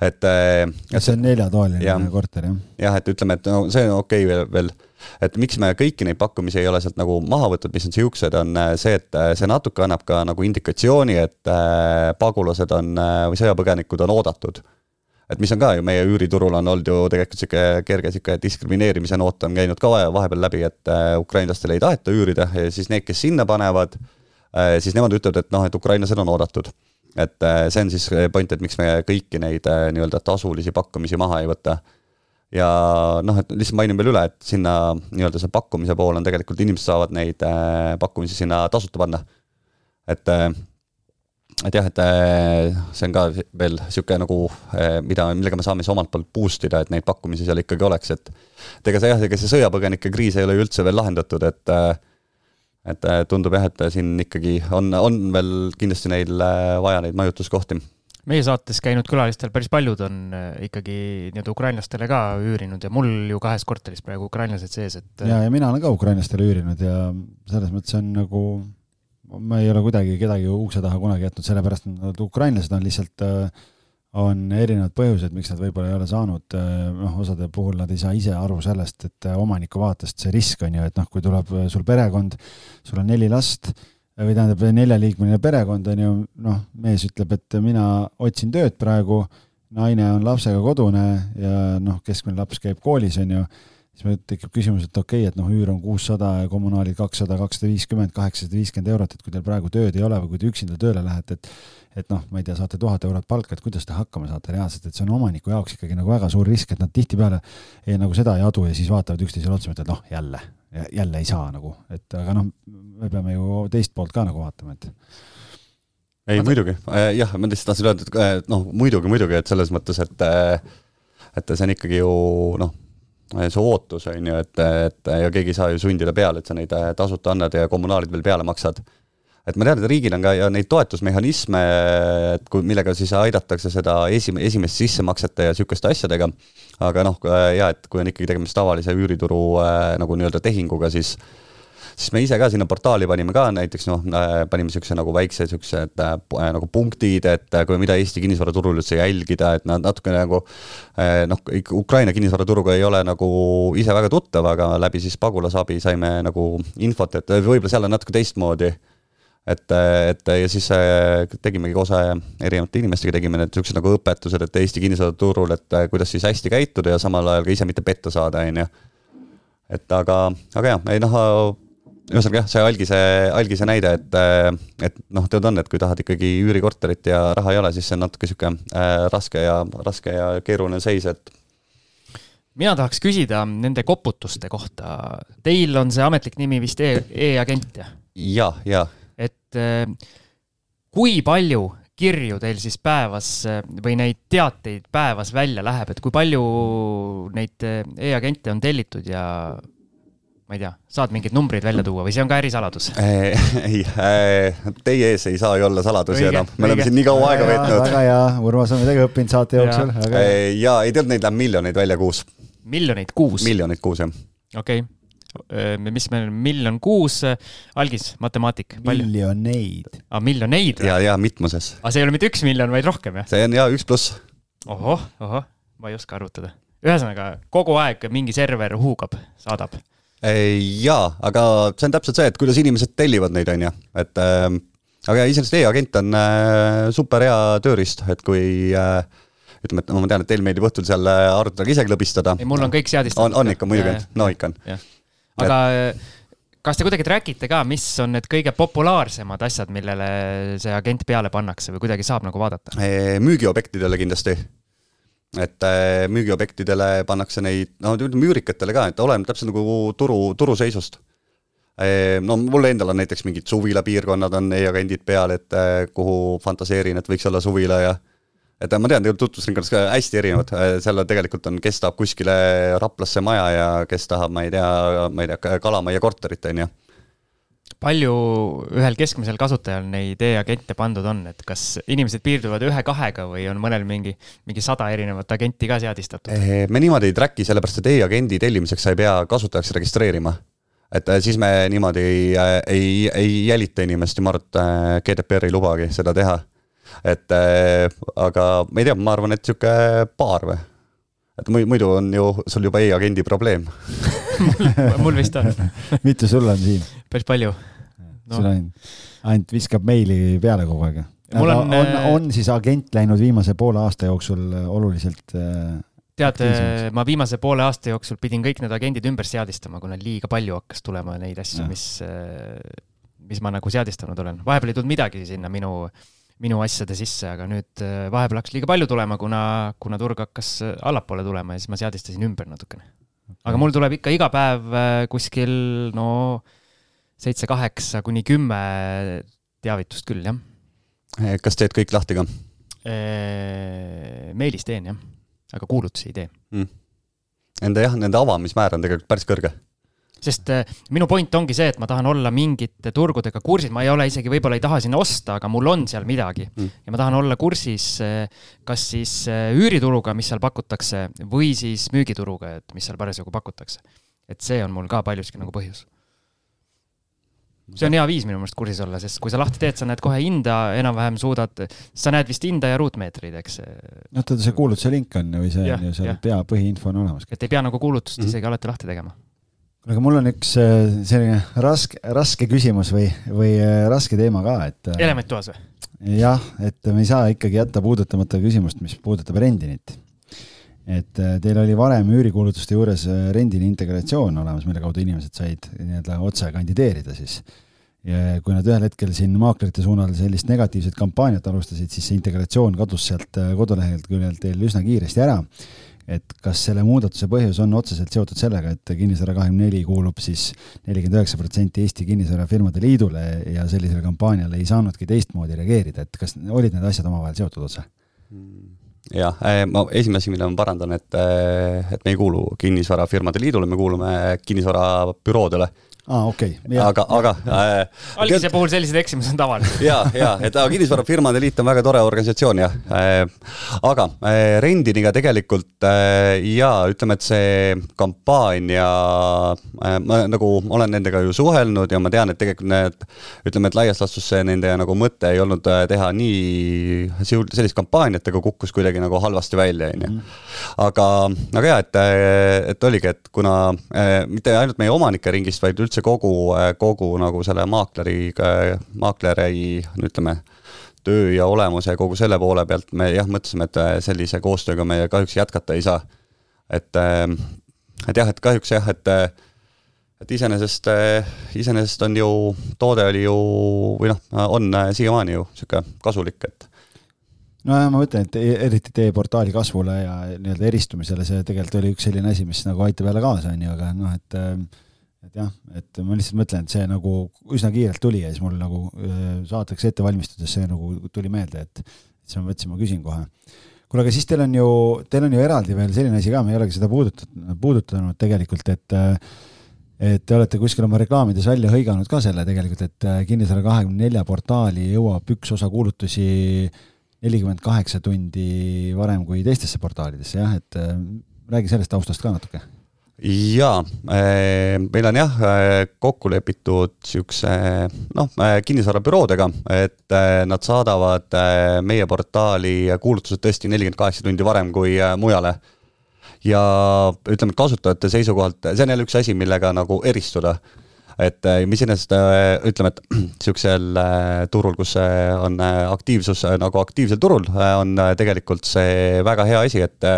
et. Äh, et see on neljatoaline korter, jah? jah, et ütleme, et no see on okei okay veel, veel, et miks me kõiki neid pakkumisi ei ole sealt nagu maha võtnud, mis on siuksed, on äh, see, et äh, see natuke annab ka nagu indikatsiooni, et pagulased on või sõjapõgenikud on oodatud et mis on ka ju meie üüriturul on olnud ju tegelikult sihuke kerge sihuke diskrimineerimise noot on käinud ka vahepeal läbi, et ukrainlastele ei taheta üürida ja siis need, kes sinna panevad, siis nemad ütlevad, et noh, et ukrainlased on oodatud et äh, see on siis point, et miks me kõiki neid äh, nii-öelda tasulisi pakkumisi maha ei võta. Ja noh, et lihtsalt mainin veel üle, et sinna nii-öelda see pakkumise pool on tegelikult, inimesed saavad neid äh, pakkumisi sinna tasuta panna. et, et jah, et see on ka veel niisugune nagu, mida, millega me saame siis omalt poolt boost ida, et neid pakkumisi seal ikkagi oleks, et et ega see jah, ega see sõjapõgenike kriis ei ole ju üldse veel lahendatud, et et äh, tundub jah, et siin ikkagi on, on veel kindlasti neil äh, vaja neid majutuskohti meie saates käinud külalistel päris paljud on äh, ikkagi nii-öelda ukrainlastele ka üürinud ja mul ju kahes korteris praegu ukrainlased sees, et. ja, ja mina olen ka ukrainlastele üürinud ja selles mõttes on nagu, ma ei ole kuidagi kedagi ukse taha kunagi jätnud, sellepärast et ukrainlased on lihtsalt äh, on erinevad põhjused, miks nad võib-olla ei ole saanud, äh, noh, osade puhul nad ei saa ise aru sellest, et äh, omaniku vaatest see risk on ju, et noh, kui tuleb äh, sul perekond, sul on neli last või tähendab, neljaliikmeline perekond on ju, noh, mees ütleb, et mina otsin tööd praegu, naine on lapsega kodune ja noh, keskmine laps käib koolis, on ju, siis meil tekib küsimus, et okei okay,, et noh, üür on kuussada ja kommunaalid kakssada, kakssada viiskümmend, kaheksasada viiskümmend eurot, et kui teil praegu tööd ei ole või kui te üksinda tööle lähete, et et noh, ma ei tea, saate tuhat eurot palka, et kuidas te hakkama saate reaalselt, et see on omaniku jaoks ikkagi nagu väga suur risk, et nad tihtipeale ei, nagu seda ei adu ja siis vaatavad üksteisele otsa, mõtlevad noh, jälle, jälle ei saa nagu, et aga noh, me peame ju teist poolt ka nagu vaatama, et ei, muidugi, äh, jah, ma lihtsalt tahtsin öelda, et noh, muidugi, muidugi, et selles mõttes, et äh, et see on ikkagi ju noh, see ootus on ju, et, et ja keegi ei saa ju sundida peale, et sa neid äh, tasuta annad ja kommunaalid veel peale maksad. Et ma tean, et riigil on ka ja neid toetusmehhanisme, et kui, millega siis aidatakse seda esim-, esimeste sissemaksete ja sihukeste asjadega, aga noh, ja et kui on ikkagi tegemist tavalise üürituru äh, nagu nii-öelda tehinguga, siis siis me ise ka sinna portaali panime ka näiteks noh, äh, panime niisuguse nagu väikse niisuguse äh, nagu punktid, et kui mida Eesti kinnisvaraturul üldse jälgida, et nad natuke nagu noh, Ukraina kinnisvaraturuga ei ole nagu ise väga tuttav, aga läbi siis pagulasabi saime nagu infot, et võib-olla seal on natuke teistmoodi et, et ja siis äh, tegimegi äh, erinevate inimestega, tegime need niisugused nagu õpetused, et Eesti kinnisvaraturul, et äh, kuidas siis hästi käituda ja samal ajal ka ise mitte petta saada, on ju. et aga, aga jah, ei noh, ühesõnaga jah, see algise, algise näide, et, et noh, tead on, et kui tahad ikkagi üürikorterit ja raha ei ole, siis see on natuke sihuke äh, raske ja, raske ja keeruline seis, et mina tahaks küsida nende koputuste kohta. Teil on see ametlik nimi vist e, e-agent jah? ja, ja et äh, kui palju kirju teil siis päevas äh, või neid teateid päevas välja läheb, et kui palju neid äh, e-agente on tellitud ja ma ei tea, saad mingeid numbreid välja tuua või see on ka ärisaladus? ei, teie ees ei saa ju olla saladusi enam, me oleme siin nii kaua aega veetnud. väga hea, Urmas on midagi õppinud saate jooksul. ja ei teadnud, neid läheb miljoneid välja kuus. miljoneid kuus? miljoneid kuus, jah. okei okay mis meil on, miljon kuus, algis, matemaatik. miljoneid. aa, miljoneid? ja, ja mitmuses. aga see ei ole mitte üks miljon, vaid rohkem, jah? see on ja üks pluss. ohoh, ohoh, ma ei oska arvutada. ühesõnaga, kogu aeg mingi server huugab, saadab. Jaa, aga see on täpselt see, et kuidas inimesed tellivad neid, on ju, et äh, aga iseenesest e-agent on äh, super hea tööriist, et kui äh, ütleme, et no ma tean, et teil meeldib õhtul seal äh, arvutiga ise klõbistada. ei, mul on kõik seadistatud. on, on ikka muidugi, no ikka on aga kas te kuidagi track ite ka, mis on need kõige populaarsemad asjad, millele see agent peale pannakse või kuidagi saab nagu vaadata? müügiobjektidele kindlasti. Et müügiobjektidele pannakse neid, no ütleme üürikatele ka, et oleneb täpselt nagu turu, turuseisust. no mul endal on näiteks mingid suvilapiirkonnad on e-agendid peal, et kuhu fantaseerin, et võiks olla suvila ja et ma tean, tegelikult tutvusringkonnas ka hästi erinevad, seal tegelikult on, kes tahab kuskile Raplasse maja ja kes tahab, ma ei tea, ma ei tea, Kalamajja korterit, on ju palju ühel keskmisel kasutajal neid e-agente pandud on, et kas inimesed piirduvad ühe-kahega või on mõnel mingi, mingi sada erinevat agenti ka seadistatud? me niimoodi ei track'i, sellepärast et e-agendi tellimiseks sa ei pea kasutajaks registreerima. et äh, siis me niimoodi ei, äh, ei, ei jälita inimest ja ma arvan, et äh, GDPR ei lubagi seda teha et aga ma ei tea, ma arvan, et sihuke paar või? Et muidu on ju sul juba e-agendi probleem mul vist on mitu sul on siin? päris palju no.. sul on, ainult viskab meili peale kogu aeg? On, on, on, äh, on siis agent läinud viimase poole aasta jooksul äh, oluliselt tead, ma viimase poole aasta jooksul pidin kõik need agendid ümber seadistama, kuna liiga palju hakkas tulema neid asju, mis, mis ma nagu seadistanud olen. vahepeal ei tulnud midagi sinna minu äh, minu asjade sisse, aga nüüd äh, vahepeal hakkas liiga palju tulema, kuna, kuna turg hakkas äh, allapoole tulema ja siis ma seadistasin ümber natukene. aga mul tuleb ikka iga päev äh, kuskil no seitse-kaheksa kuni kümme teavitust küll, jah. kas teed kõik lahti ka? Meilis teen jah, aga kuulutusi ei tee mm.. Nende jah, nende avamismäär on tegelikult päris kõrge sest äh, minu point ongi see, et ma tahan olla mingite turgudega kursis, ma ei ole isegi, võib-olla ei taha sinna osta, aga mul on seal midagi mm. ja ma tahan olla kursis äh, kas siis äh, üürituruga, mis seal pakutakse, või siis müügituruga, et mis seal parasjagu pakutakse. et see on mul ka paljuski nagu põhjus. see on hea viis minu meelest kursis olla, sest kui sa lahti teed, sa näed kohe hinda, enam-vähem suudad, sa näed vist hinda ja ruutmeetreid, eks. noh, tead see kuulutuse link on või see on ju seal pea, põhiinfo on olemas. et ei pea nagu kuulutust mm -hmm. isegi alati lahti tegema aga mul on üks äh, selline raske, raske küsimus või, või äh, raske teema ka, et. Äh, element toas või? jah, et me ei saa ikkagi jätta puudutamata küsimust, mis puudutab rendinit. et teil oli varem üürikuulutuste juures rendini integratsioon olemas, mille kaudu inimesed said nii-öelda otse kandideerida siis. ja kui nad ühel hetkel siin maaklerite suunal sellist negatiivset kampaaniat alustasid, siis see integratsioon kadus sealt kodulehelt küljelt teil üsna kiiresti ära et kas selle muudatuse põhjus on otseselt seotud sellega, et Kinnisvara kahekümne neli kuulub siis nelikümmend üheksa protsenti Eesti Kinnisvarafirmade Liidule ja sellisele kampaaniale ei saanudki teistmoodi reageerida, et kas olid need asjad omavahel seotud otse? jah, äh, ma esimene asi, mille ma parandan, et, äh, et me ei kuulu Kinnisvarafirmade Liidule, me kuulume kinnisvarabüroodele aa ah,, okei okay.. aga, aga äh,. algise puhul sellised eksimused on tavalised. ja, ja, et Kinnisvarafirmade Liit on väga tore organisatsioon jah äh,. aga äh, Rendiniga tegelikult äh, ja ütleme, et see kampaania äh,, ma nagu olen nendega ju suhelnud ja ma tean, et tegelikult need, ütleme, et laias laastus see nende nagu mõte ei olnud äh, teha nii sellist kampaaniat, aga kukkus kuidagi nagu halvasti välja, onju. Mhm. aga, aga ja, et, äh, et oligi, et kuna äh, mitte ainult meie omanike ringist, vaid üldse üldse kogu, kogu nagu selle maakleri, maakleri ütleme, töö ja olemuse ja kogu selle poole pealt me jah, mõtlesime, et sellise koostööga me kahjuks jätkata ei saa. et, et jah, et kahjuks jah, et et iseenesest, iseenesest on ju, toode oli ju või noh, on siiamaani ju niisugune kasulik, et nojah, ma mõtlen, et e-, eriti teie portaali kasvule ja nii-öelda eristumisele, see tegelikult oli üks selline asi, mis nagu aitab jälle kaasa, on ju, aga noh, et et jah, et ma lihtsalt mõtlen, et see nagu üsna kiirelt tuli ja siis mul nagu saateks ette valmistudes see nagu tuli meelde, et siis ma mõtlesin, ma küsin kohe. kuule, aga siis teil on ju, teil on ju eraldi veel selline asi ka, me ei olegi seda puudutanud, puudutanud tegelikult, et et te olete kuskil oma reklaamides välja hõiganud ka selle tegelikult, et Kinnisvara kahekümne nelja portaali jõuab üks osa kuulutusi nelikümmend kaheksa tundi varem kui teistesse portaalidesse, jah, et räägi sellest taustast ka natuke. Jaa, äh, meil on jah äh, kokku lepitud niisuguse noh, kinnisvarabüroodega, et nad saadavad meie portaali kuulutused tõesti nelikümmend kaheksa tundi varem kui mujale. Ja ütleme, kasutajate seisukohalt, see on jälle üks asi, millega nagu eristuda. Et mis iseenesest ütleme, et äh, turul, kus on aktiivsus nagu aktiivsel turul, on tegelikult see väga hea asi, et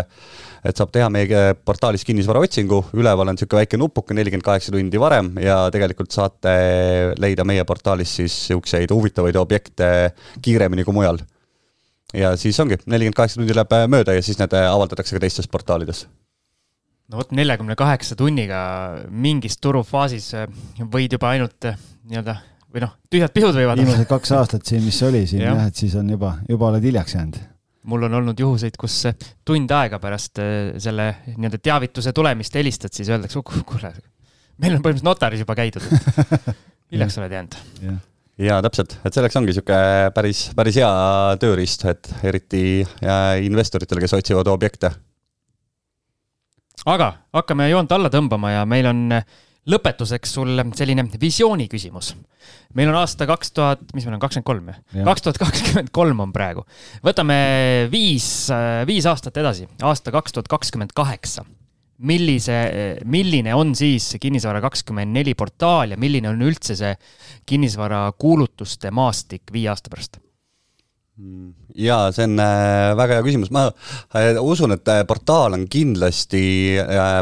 et saab teha meie portaalis kinnisvaraotsingu, üleval on niisugune väike nupuke nelikümmend kaheksa tundi varem ja tegelikult saate leida meie portaalis siis niisuguseid huvitavaid objekte kiiremini kui mujal. ja siis ongi, nelikümmend kaheksa tundi läheb mööda ja siis need avaldatakse ka teistes portaalides no vot, neljakümne kaheksa tunniga mingis turufaasis äh, võid juba ainult äh, nii-öelda või noh, tühjad pihud võivad. viimased kaks aastat siin, mis oli siin jah ja,, et siis on juba, juba oled hiljaks jäänud. Mul on olnud juhuseid, kus äh, tund aega pärast selle nii-öelda teavituse tulemist helistad, siis öeldakse, kuule, meil on põhimõtteliselt notaris juba käidud, et hiljaks oled jäänud? Ja jaa, täpselt, et selleks ongi niisugune päris, päris hea tööriist, et eriti investoritele, kes otsivad objekte. Aga hakkame joont alla tõmbama ja meil on lõpetuseks sul selline visiooni küsimus. meil on aasta kaks tuhat, mis meil on, kakskümmend kolm või? kaks tuhat kakskümmend kolm on praegu. võtame viis, viis aastat edasi, aasta kaks tuhat kakskümmend kaheksa. millise, milline on siis Kinnisvara kakskümmend neli portaal ja milline on üldse see kinnisvarakuulutuste maastik viie aasta pärast? jaa, see on äh, väga hea küsimus, ma äh, usun, et äh, portaal on kindlasti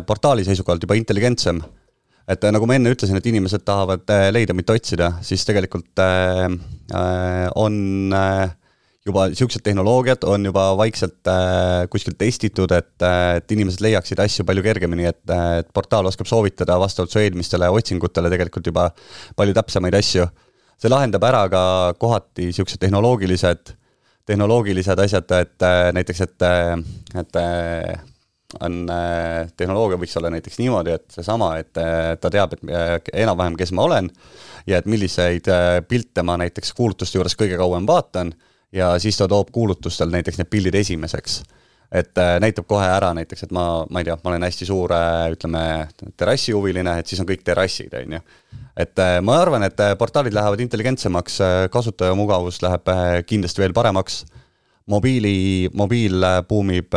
portaali seisukohalt juba intelligentsem. Et nagu ma enne ütlesin, et inimesed tahavad leida, mitte otsida, siis tegelikult on juba niisugused tehnoloogiad on juba vaikselt kuskil testitud, et, et inimesed leiaksid asju palju kergemini, et, et portaal oskab soovitada vastavalt su eelmistele otsingutele tegelikult juba palju täpsemaid asju. See lahendab ära ka kohati niisugused tehnoloogilised tehnoloogilised asjad, et äh, näiteks, et, äh, et äh, on, tehnoloogia võiks olla näiteks niimoodi, et seesama, et ta teab, et enam-vähem, kes ma olen ja et milliseid pilte ma näiteks kuulutuste juures kõige kauem vaatan ja siis ta toob kuulutustel näiteks need pildid esimeseks et näitab kohe ära näiteks, et ma, ma ei tea, ma olen hästi suur, ütleme, terrassihuviline, et siis on kõik terrassid, on ju et äh, ma arvan, et äh, portaalid lähevad intelligentsemaks, äh, kasutajamugavus läheb kindlasti veel paremaks. mobiili, mobiil buumib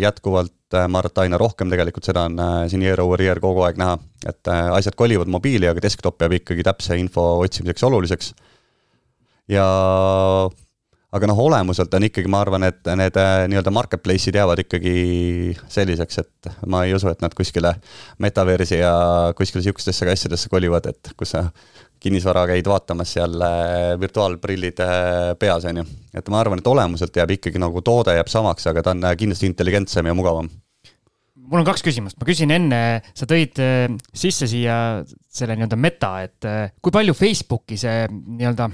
jätkuvalt, ma arvan, et aina rohkem tegelikult, seda on siin year over year kogu aeg näha, et asjad kolivad mobiili, aga desktop jääb ikkagi täpse info otsimiseks oluliseks. ja aga noh, olemuselt on ikkagi, ma arvan, et need äh, nii-öelda marketplace'id jäävad ikkagi selliseks, et ma ei usu, et nad kuskile metaversi ja kuskile sihukestesse asjadesse kolivad, et kus sa kinnisvara käid vaatamas seal äh, virtuaalprillid äh, peas, on ju. et ma arvan, et olemuselt jääb ikkagi nagu toode jääb samaks, aga ta on kindlasti intelligentsem ja mugavam. Mul on kaks küsimust, ma küsin enne, sa tõid sisse siia selle nii-öelda meta, et kui palju Facebooki see nii-öelda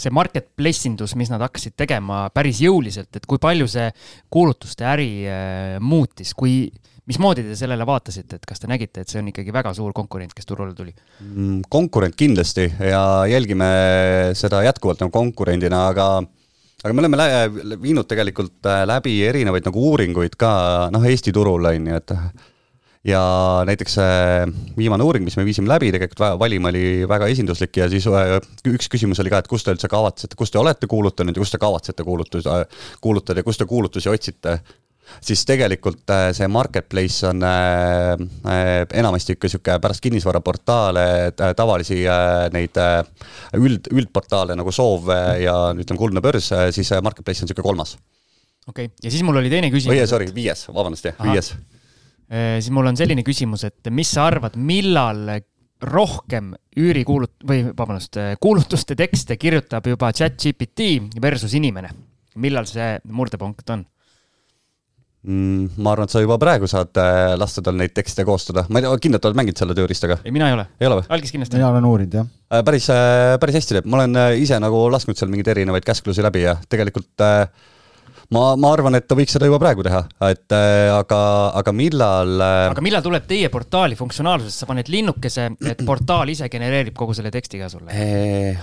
see marketplace indus, mis nad hakkasid tegema päris jõuliselt, et kui palju see kuulutuste äri äh, muutis, kui, mismoodi te sellele vaatasite, et kas te nägite, et see on ikkagi väga suur konkurent, kes turule tuli? Mm, konkurent kindlasti ja jälgime seda jätkuvalt nagu konkurendina, aga aga me oleme lä viinud tegelikult äh, läbi erinevaid nagu uuringuid ka noh, Eesti turul on ju, et ja näiteks äh, viimane uuring, mis me viisime läbi, tegelikult valim oli väga esinduslik ja siis äh, üks küsimus oli ka, et kus te üldse kavatsete, kus te olete kuulutanud ja kus te kavatsete kuulutusi, kuulutada ja kus te kuulutusi otsite. Siis tegelikult äh, see marketplace on äh, äh, enamasti ikka sihuke pärast kinnisvaraportaale, tavalisi neid üld, üldportaale nagu Soov ja ütleme, Kuldne Börs, siis marketplace on sihuke kolmas. okei okay., ja siis mul oli teine küsimus. või sorry, viies, vabandust, jah, viies. siis mul on selline küsimus, et mis sa arvad, millal rohkem üürikuulut- või vabandust, kuulutuste tekste kirjutab juba chat GPT versus inimene. millal see murdepunkt on? Mm,? ma arvan, et sa juba praegu saad äh, lasta tal neid tekste koostada, ma ei tea, kindlalt oled mänginud selle tööriistaga? ei, mina ei ole. ei ole või? algis kindlasti. mina olen uurinud, jah. Äh, päris, äh, päris hästi teeb, ma olen ise nagu lasknud seal mingeid erinevaid käsklusi läbi ja tegelikult ma, ma arvan, et ta võiks seda juba praegu teha, et aga, aga millal aga millal tuleb teie portaali funktsionaalsusest, sa paned linnukese, et portaal ise genereerib kogu selle teksti ka sulle?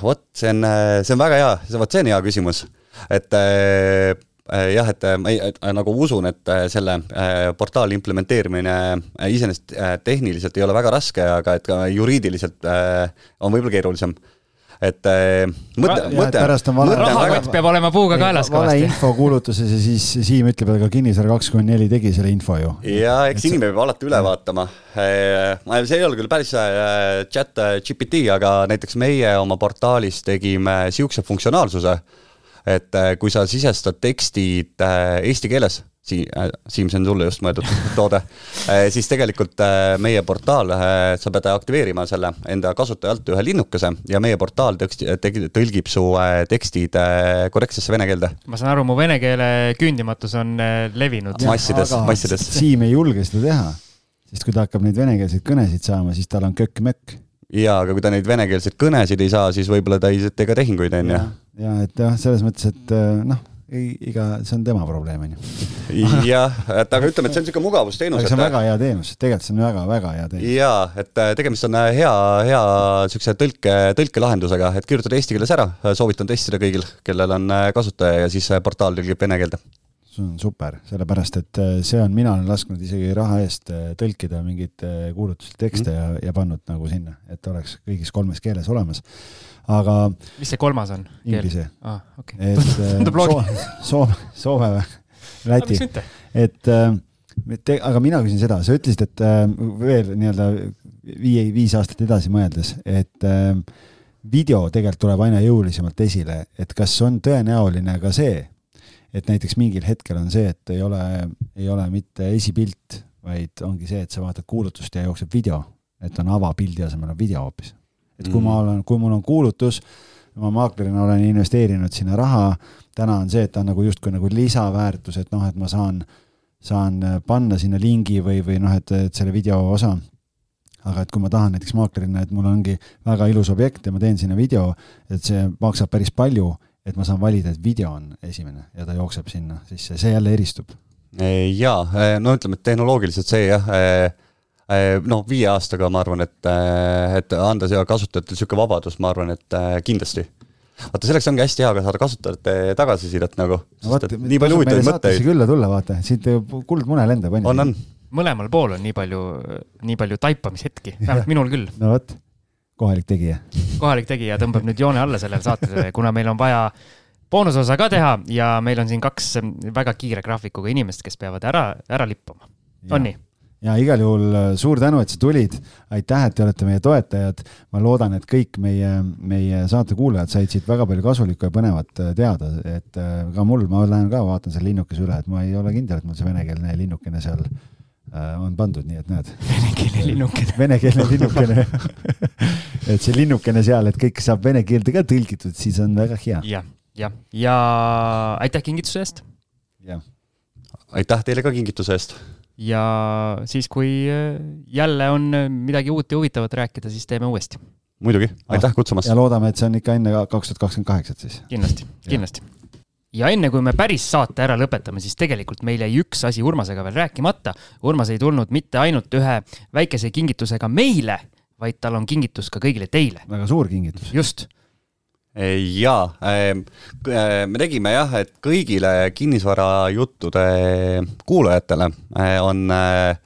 vot, see on, see on väga hea, see, vot see on hea küsimus, et Äh, jah, et ma äh, nagu usun, et äh, selle portaali implementeerimine iseenesest tehniliselt ei ole väga raske, aga et ka juriidiliselt on võib-olla keerulisem et mõte, mõte. pärast on vale. rahakott peab olema puuga kaelas kõvasti. vale info kuulutuses ja siis Siim ütleb, et aga Kinnisvara kakskümmend neli tegi selle info ju. ja eks inimene peab alati üle vaatama. see ei ole küll päris chat GPT, aga näiteks meie oma portaalis tegime siukse funktsionaalsuse et äh, kui sa sisestad tekstid äh, eesti keeles, Siim, äh, Siim, see on sulle just mõeldud toode, siis tegelikult meie portaal, sa pead aktiveerima selle enda kasutaja alt ühe linnukese ja meie portaal teksti, tõlgib su tekstid korrektsesse vene keelde. ma saan aru, mu vene keele küündimatus on levinud. massides, massides. Siim ei julge seda teha, sest kui ta hakkab neid venekeelseid kõnesid saama, siis tal on kökk-mökk jaa, aga kui ta neid venekeelseid kõnesid ei saa, siis võib-olla ta ei tee ka tehinguid, on ju ja et jah, selles mõttes, et äh, noh, ei, iga, see on tema probleem, on ju. jah, et aga ütleme, et see on niisugune mugavusteenus. see on väga hea teenus, tegelikult see on väga-väga hea teenus. jaa, et äh, tegemist on äh, hea, hea niisuguse tõlke, tõlkelahendusega, et kirjutad eesti keeles ära, soovitan testida kõigil, kellel on kasutaja ja siis portaal tõlgib vene keelde see on super, sellepärast et see on, mina olen lasknud isegi raha eest tõlkida mingeid kuulutuste tekste mm. ja, ja pannud nagu sinna, et oleks kõigis kolmes keeles olemas aga. mis see kolmas on? Inglise ah,. Okay. et Soome, Soome, Soome või Läti, et te, aga mina küsin seda, sa ütlesid, et äh, veel nii-öelda viie, viis aastat edasi mõeldes, et äh, video tegelikult tuleb aina jõulisemalt esile, et kas on tõenäoline ka see, et näiteks mingil hetkel on see, et ei ole, ei ole mitte esipilt, vaid ongi see, et sa vaatad kuulutust ja jookseb video, et on avapildi asemel on video hoopis et kui mm. ma olen, kui mul on kuulutus, ma maaklerina olen investeerinud sinna raha, täna on see, et ta on nagu justkui nagu lisaväärtus, et noh, et ma saan, saan panna sinna lingi või, või noh, et, et selle video osa. aga et kui ma tahan näiteks maaklerina, et mul ongi väga ilus objekt ja ma teen sinna video, et see maksab päris palju, et ma saan valida, et video on esimene ja ta jookseb sinna sisse, see jälle eristub. jaa, no ütleme, et tehnoloogiliselt see jah Äh, noh, viie aastaga ma arvan, et, et anda kasutajatele niisugune vabadus, ma arvan, et kindlasti. vaata, selleks ongi hästi hea ka saada kasutajate tagasisidet nagu no,. nii palju huvitavaid mõtteid. külla tulla, vaata, siit kuldmune lendab, on ju. mõlemal pool on nii palju, nii palju taipamishetki, vähemalt minul küll. no vot, kohalik tegija. kohalik tegija tõmbab nüüd joone alla sellele saatele, kuna meil on vaja boonusosa ka teha ja meil on siin kaks väga kiire graafikuga inimest, kes peavad ära, ära lippama. on nii? ja igal juhul äh, suur tänu, et sa tulid. aitäh, et te olete meie toetajad. ma loodan, et kõik meie, meie saate kuulajad said siit väga palju kasulikku ja põnevat äh, teada, et äh, ka mul, ma lähen ka vaatan selle linnukese üle, et ma ei ole kindel, et mul see venekeelne linnukene seal on pandud, nii et näed. venekeelne linnukene. venekeelne linnukene et see linnukene seal, et kõik saab vene keelde ka tõlgitud, siis on väga hea ja,. jah, jah, ja aitäh kingituse eest. jah. aitäh teile ka kingituse eest ja siis, kui äh, jälle on äh, midagi uut ja huvitavat rääkida, siis teeme uuesti. muidugi, aitäh ah, kutsumast! ja loodame, et see on ikka enne kaks tuhat kakskümmend kaheksat siis. kindlasti, kindlasti. Ja enne, kui me päris saate ära lõpetame, siis tegelikult meil jäi üks asi Urmasega veel rääkimata. Urmas ei tulnud mitte ainult ühe väikese kingitusega meile, vaid tal on kingitus ka kõigile teile. väga suur kingitus. just jaa, ähm, äh, me tegime jah, et kõigile kinnisvarajuttude kuulajatele on äh,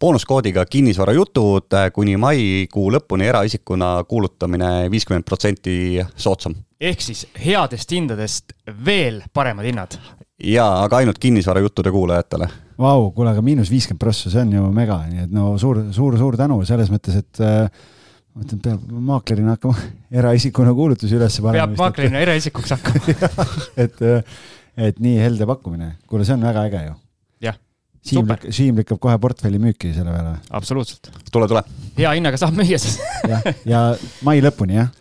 boonuskoodiga kinnisvarajutud kuni maikuu lõpuni eraisikuna kuulutamine viiskümmend protsenti soodsam. ehk siis headest hindadest veel paremad hinnad jaa, aga ainult kinnisvarajuttude kuulajatele. Vau, kuule, aga miinus viiskümmend prossa, see on ju mega, nii et no suur, suur, suur tänu selles mõttes, et äh, ma ütlen, peab maaklerina hakkama eraisikuna kuulutusi üles panema. peab maaklerina eraisikuks hakkama et, et nii helde pakkumine, kuule, see on väga äge ju. Siim lükkab, Siim lükkab kohe portfelli müüki selle peale. absoluutselt. tule, tule. hea hinnaga saab müüa siis jah, ja mai lõpuni, jah?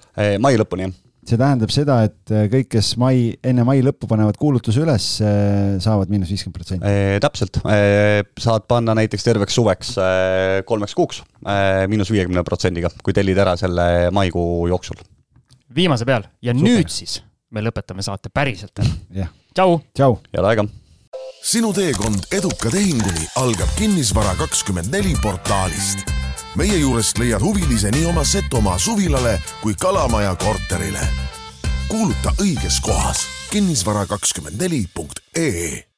mai lõpuni, jah see tähendab seda, et äh, kõik, kes mai, enne mai lõppu panevad kuulutuse üles, äh, saavad miinus viiskümmend protsenti. täpselt, saad panna näiteks terveks suveks kolmeks kuuks miinus viiekümne protsendiga, kui tellid ära selle maikuu jooksul. viimase peal ja Super. nüüd siis me lõpetame saate päriselt ära. tšau. tšau. head aega. Sinu teekond eduka tehinguni algab Kinnisvara kakskümmend neli portaalist meie juurest leiad huvilise nii oma Setomaa suvilale kui Kalamaja korterile. kuuluta õiges kohas kinnisvara24.ee